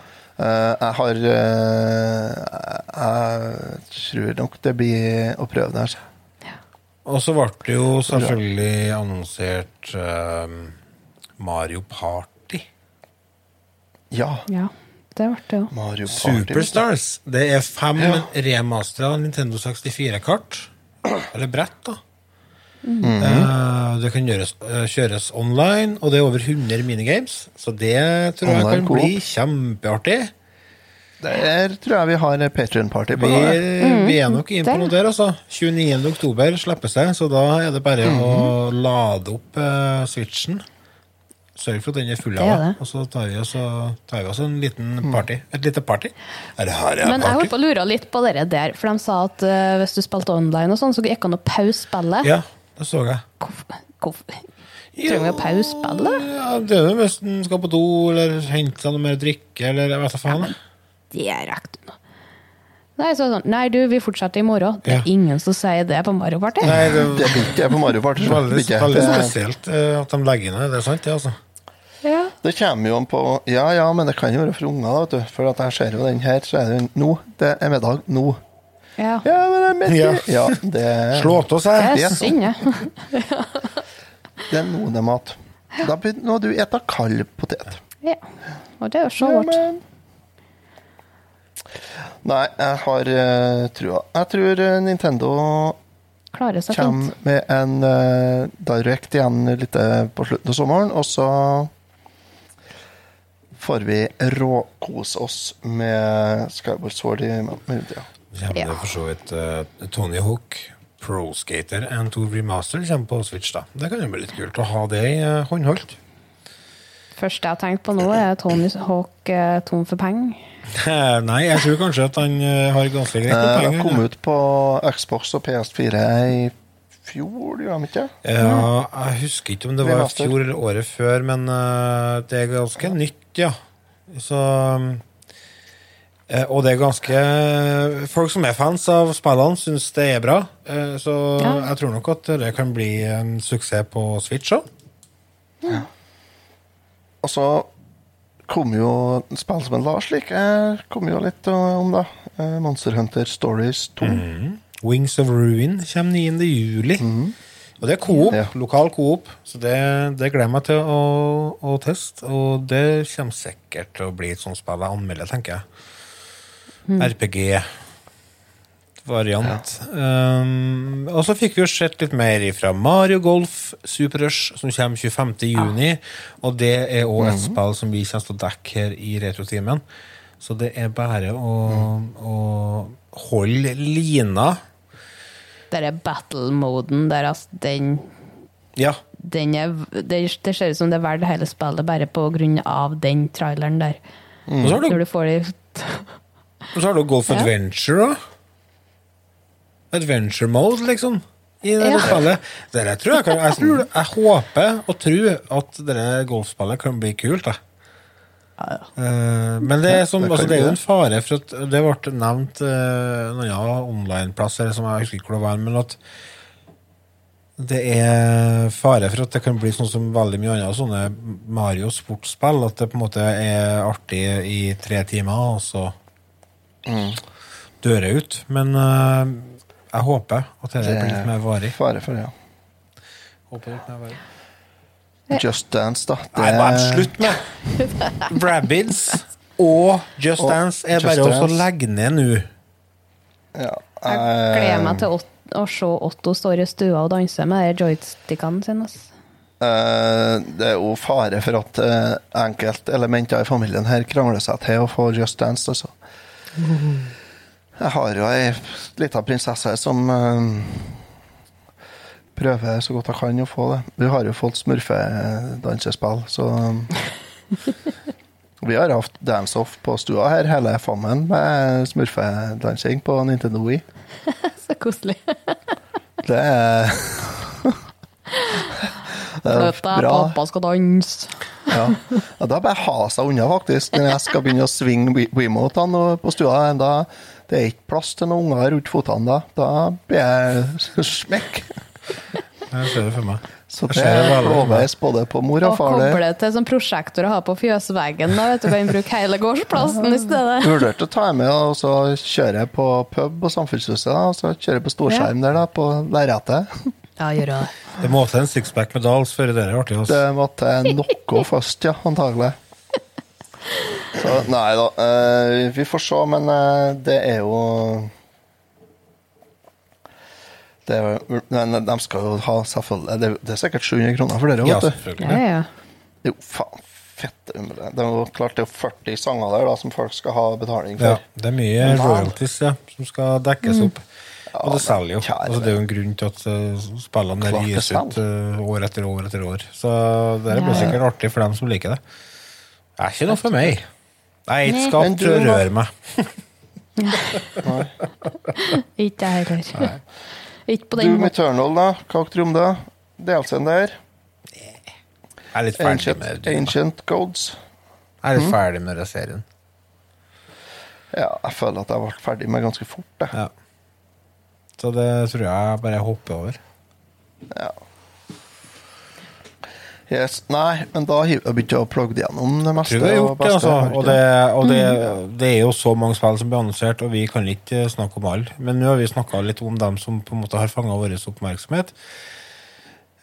Eh, jeg har eh, Jeg tror nok det blir å prøve det. Altså. Og så ble det jo selvfølgelig annonsert um, Mario Party. Ja. Ja, det ble det òg. Superstars. Det er fem remastera Nintendo 64-kart. Eller brett, da. Eh, det kan gjøres, eh, kjøres online, og det er over 100 minigames. Så det tror jeg kan bli kjempeartig. Der tror jeg vi har Patrion-party på. Vi, det. vi er nok inn på noe der, altså. 29. oktober slippes det, så da er det bare å lade opp uh, switchen. Sørg for at den er full av det. Og så tar vi oss, tar vi oss en liten party. Et lite party. Er det her er Men jeg party? holdt på å lure litt på det der, for de sa at uh, hvis du spilte online og sånn, så gikk det an å pause spillet. Ja, det så jeg. Hvorfor, hvorfor? Trenger vi å pause spillet? Ja, det er jo hvis en skal på do, eller hente seg noe mer drikke, eller jeg vet da faen. Ja, Det er rekt. Nei, så sånn, nei, du, vi fortsetter i morgen. Det er Ja. ingen som sier det på Mario Party. Nei, det Det blir ikke det på Mario Party. så Veldig, blir ikke. veldig Det, spesielt eh, at de legger ned. Det er sant, det, altså. Ja. det kommer jo an på Ja ja, men det kan jo være for unger, da, vet du. For at jeg ser jo den her, så er det jo nå. Det er middag nå. Ja. Ja, men det er midt i Ja. Ja, det, Slå til seg. Det er er synd, ja. <laughs> det er noe det er mat. Da begynner du du spise kald potet. ja. Og det er jo så vårt. Nei, jeg har uh, trua. Jeg tror eh, Nintendo Klarer seg fint. kommer med en uh, direct igjen litt på slutten av sommeren, og så får vi råkose oss med Skyward Sword i mellomtida. Kommer Ja. det for så vidt uh, Tony Hawk, Pro Skater and 2 Remaster kommer på Switch. da. Det kan jo bli litt kult å ha det i uh, håndholdt. første jeg har tenkt på nå, er Tony Hawk uh, tom for penger. <laughs> Nei, jeg tror kanskje at han har ganske greit med penger. Han kom ut på Xbox og PS4 i fjor, gjorde de ikke? Ja, jeg husker ikke om det var i fjor eller året før, men det er ganske nytt, ja. Så eh, Og det er ganske Folk som er fans av spillene, syns det er bra. Eh, så Ja. jeg tror nok at det kan bli en suksess på Switch òg. Og så kom jo spill som en Lars liker, kom jo litt eh, om. Eh, Monster Hunter Stories 2. Wings of Ruin kommer 9. juli. Og det er coop, Ja. lokal coop, så det, det gleder jeg meg til å, å teste. Og det kommer sikkert til å bli et sånt spill jeg anmelder, tenker jeg. RPG-variant. Um, og så fikk vi jo sett litt mer fra Mario Golf Super Rush, som kommer 25. juni. Og det er òg et spill som vi kommer til å dekke her i Retrotimen. Så det er bare å, å holde lina. Der er battle-moden der, altså, den, Ja. den er, det, det ser ut som det er verdt hele spillet bare på grunn av den traileren der. Mm. Når du får de og så har du Golf Adventure òg. Adventure mode, liksom. I det Ja. spillet. Dere tror jeg, kan, jeg, tror, jeg håper og tror at det golfspillet kan bli kult. Da. Eh, men det er, som, altså, det er jo en fare for at Det ble nevnt noen en annen online-plass, eller som jeg husker ikke hvor det var, men at det er fare for at det kan bli sånn som veldig mye annet sånne Mario sportsspill. At det på en måte er artig i tre timer, og så dør det ut. Men uh, jeg håper at det, blir litt mer varig. Fare for det, ja. Håper det litt mer varig. Just Dance, da. Det, Nei, bare slutt med <laughs> Rabbids og Just Og Dance er Just bare å legge ned nå. Ja, Jeg gleder meg til å, å se Otto står i stua og danse med joystickene sine. Eh, det er jo fare for at uh, enkeltelementer i familien her krangler seg til å få Just Dance. Altså. Jeg har jo ei lita prinsesse som eh, prøver så godt jeg kan å få det. Vi har jo fått smurfedansespill, så <laughs> Vi har hatt dance-off på stua her, hele fammen, med smurfedansing på Nintendo Wii. <laughs> Så koselig. <laughs> Det er Det er bra. pappa skal danse. Ja. ja, da bare ha seg unna, faktisk. Når jeg skal begynne å svinge Wiimotene på stua. Da, det er ikke plass til noen unger rundt fotene da. Da blir jeg smekk. Jeg ser det for meg. Så det er blåveis både på mor og Og far. Og koble til sånn prosjektor å ha på fjøsveggen. Da vet du kan bruke hele gårdsplassen i stedet. Vurderte å ta med og så kjøre på pub på Samfunnshuset. da, Og så kjøre på storskjerm der, da, på lerretet. Ja, gjør det. Det må til en sixpack med Dals før det er artig. Altså. Det måtte noe <laughs> først, ja, antagelig. Så nei da. eh, vi får se, men eh, det er jo det er, Men de skal jo ha, selvfølgelig Det, er- det er sikkert 700 kroner for dere Ja, vet du. Ja, ja. Er jo faen fette umulig. Det er jo klart det er 40 sanger der da som folk skal ha betaling Ja, for. det er mye royalties ja, som skal dekkes opp. Og det selger jo. Altså, det er jo en grunn til at uh, spillene der gis ut uh, år etter år etter år. Så det blir sikkert artig for dem som liker det. Det er ikke noe for meg. Jeg er ikke skapt til å røre meg. <laughs> Ikke jeg heller. Ikke på den Doom med Eternal, da. Hva tror du om det? DLC-en der. Jeg er litt ferdig Ancient, med det. Ancient Gods. Jeg er litt ferdig med den serien. Ja, jeg føler at jeg ble ferdig med ganske fort. Jeg. Ja. Så det tror jeg bare jeg hopper over. Ja. Yes. Nei, men da har jeg begynt å plogge gjennom det meste. Det gjort det, beste altså. Og, det, og det, det er jo så mange spill som blir annonsert, og vi kan ikke snakke om alle. Men nå har vi snakka litt om dem som på en måte har fanga vår oppmerksomhet.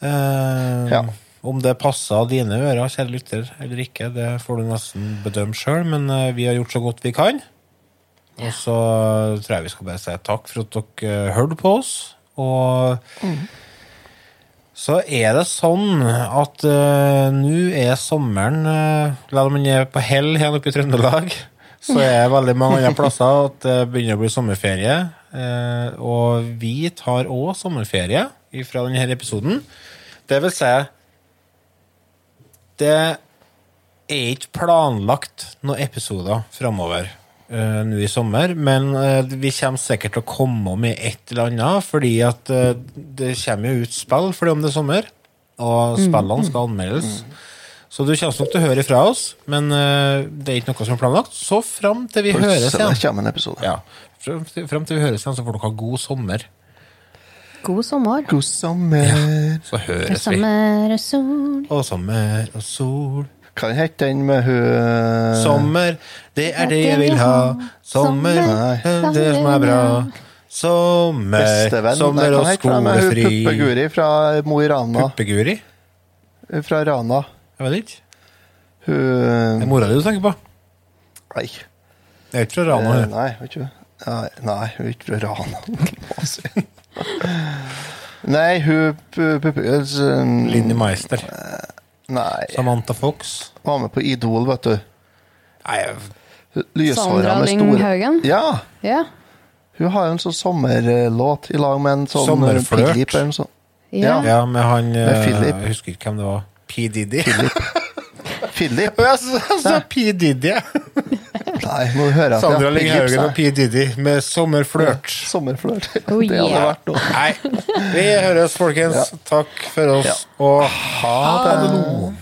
Eh, Ja. Om det passer dine ører, kjære lytter, eller ikke, det får du nesten bedømme sjøl, men eh, vi har gjort så godt vi kan. Og så tror jeg vi skal bare si takk for at dere eh, hørte på oss. Og så er det sånn at uh, nå er sommeren uh, La om den er på hell her oppe i Trøndelag, så er det veldig mange andre plasser at det begynner å bli sommerferie. Uh, og vi tar òg sommerferie fra denne episoden. Det vil si Det er ikke planlagt noen episoder framover eh, nå i sommer, men eh, vi kommer sikkert til å komme med et eller annet, fordi at eh, det kommer jo ut spill fordi om det er sommer, og spillene skal anmeldes. Så du kommer nok til å høre fra oss, men det er ikke noe som er planlagt. Så fram til vi høres igjen. kommer en episode. Ja, fram til, fram til vi høres igjen, så får dere ha god sommer. God sommer. God sommer. Så høres vi. Sommer og sol. Og sommer og sol. Kan het den med hun Sommer, det er det jeg vil ha. Sommer, er det som er bra. Sommer, Bestevenn. sommer og jeg hun skolefri. Puppe-Guri fra Mo i Rana? Puppeguri? Fra Rana. Jeg vet ikke. Det er mora di du tenker på? Nei. Det er ikke fra Rana. Eh, hun. Nei, vet ikke. Nei, nei, hun er ikke fra Rana. Hva jeg? Nei, hun eh, Linni Meister. Nei. Samantha Fox. Var med på Idol, vet du. Nei, Lyshåra med store? Ja! Ja. Hun har jo en sånn sommerlåt i lag med en sånn Sommerflørt. Philip eller noe ja. ja, med han Med eh, Philip. Jeg husker ikke hvem det var. P. Diddy. <laughs> Philip. Og jeg sa- jeg sa P. Diddy. Nei, nå hører jeg at Sandra Lynghaugen og P. Diddy med 'Sommerflørt'. Sommerflørt. <laughs> Oh, det hadde vært noe. Nei, vi høres, folkens. Takk for oss, og ha det.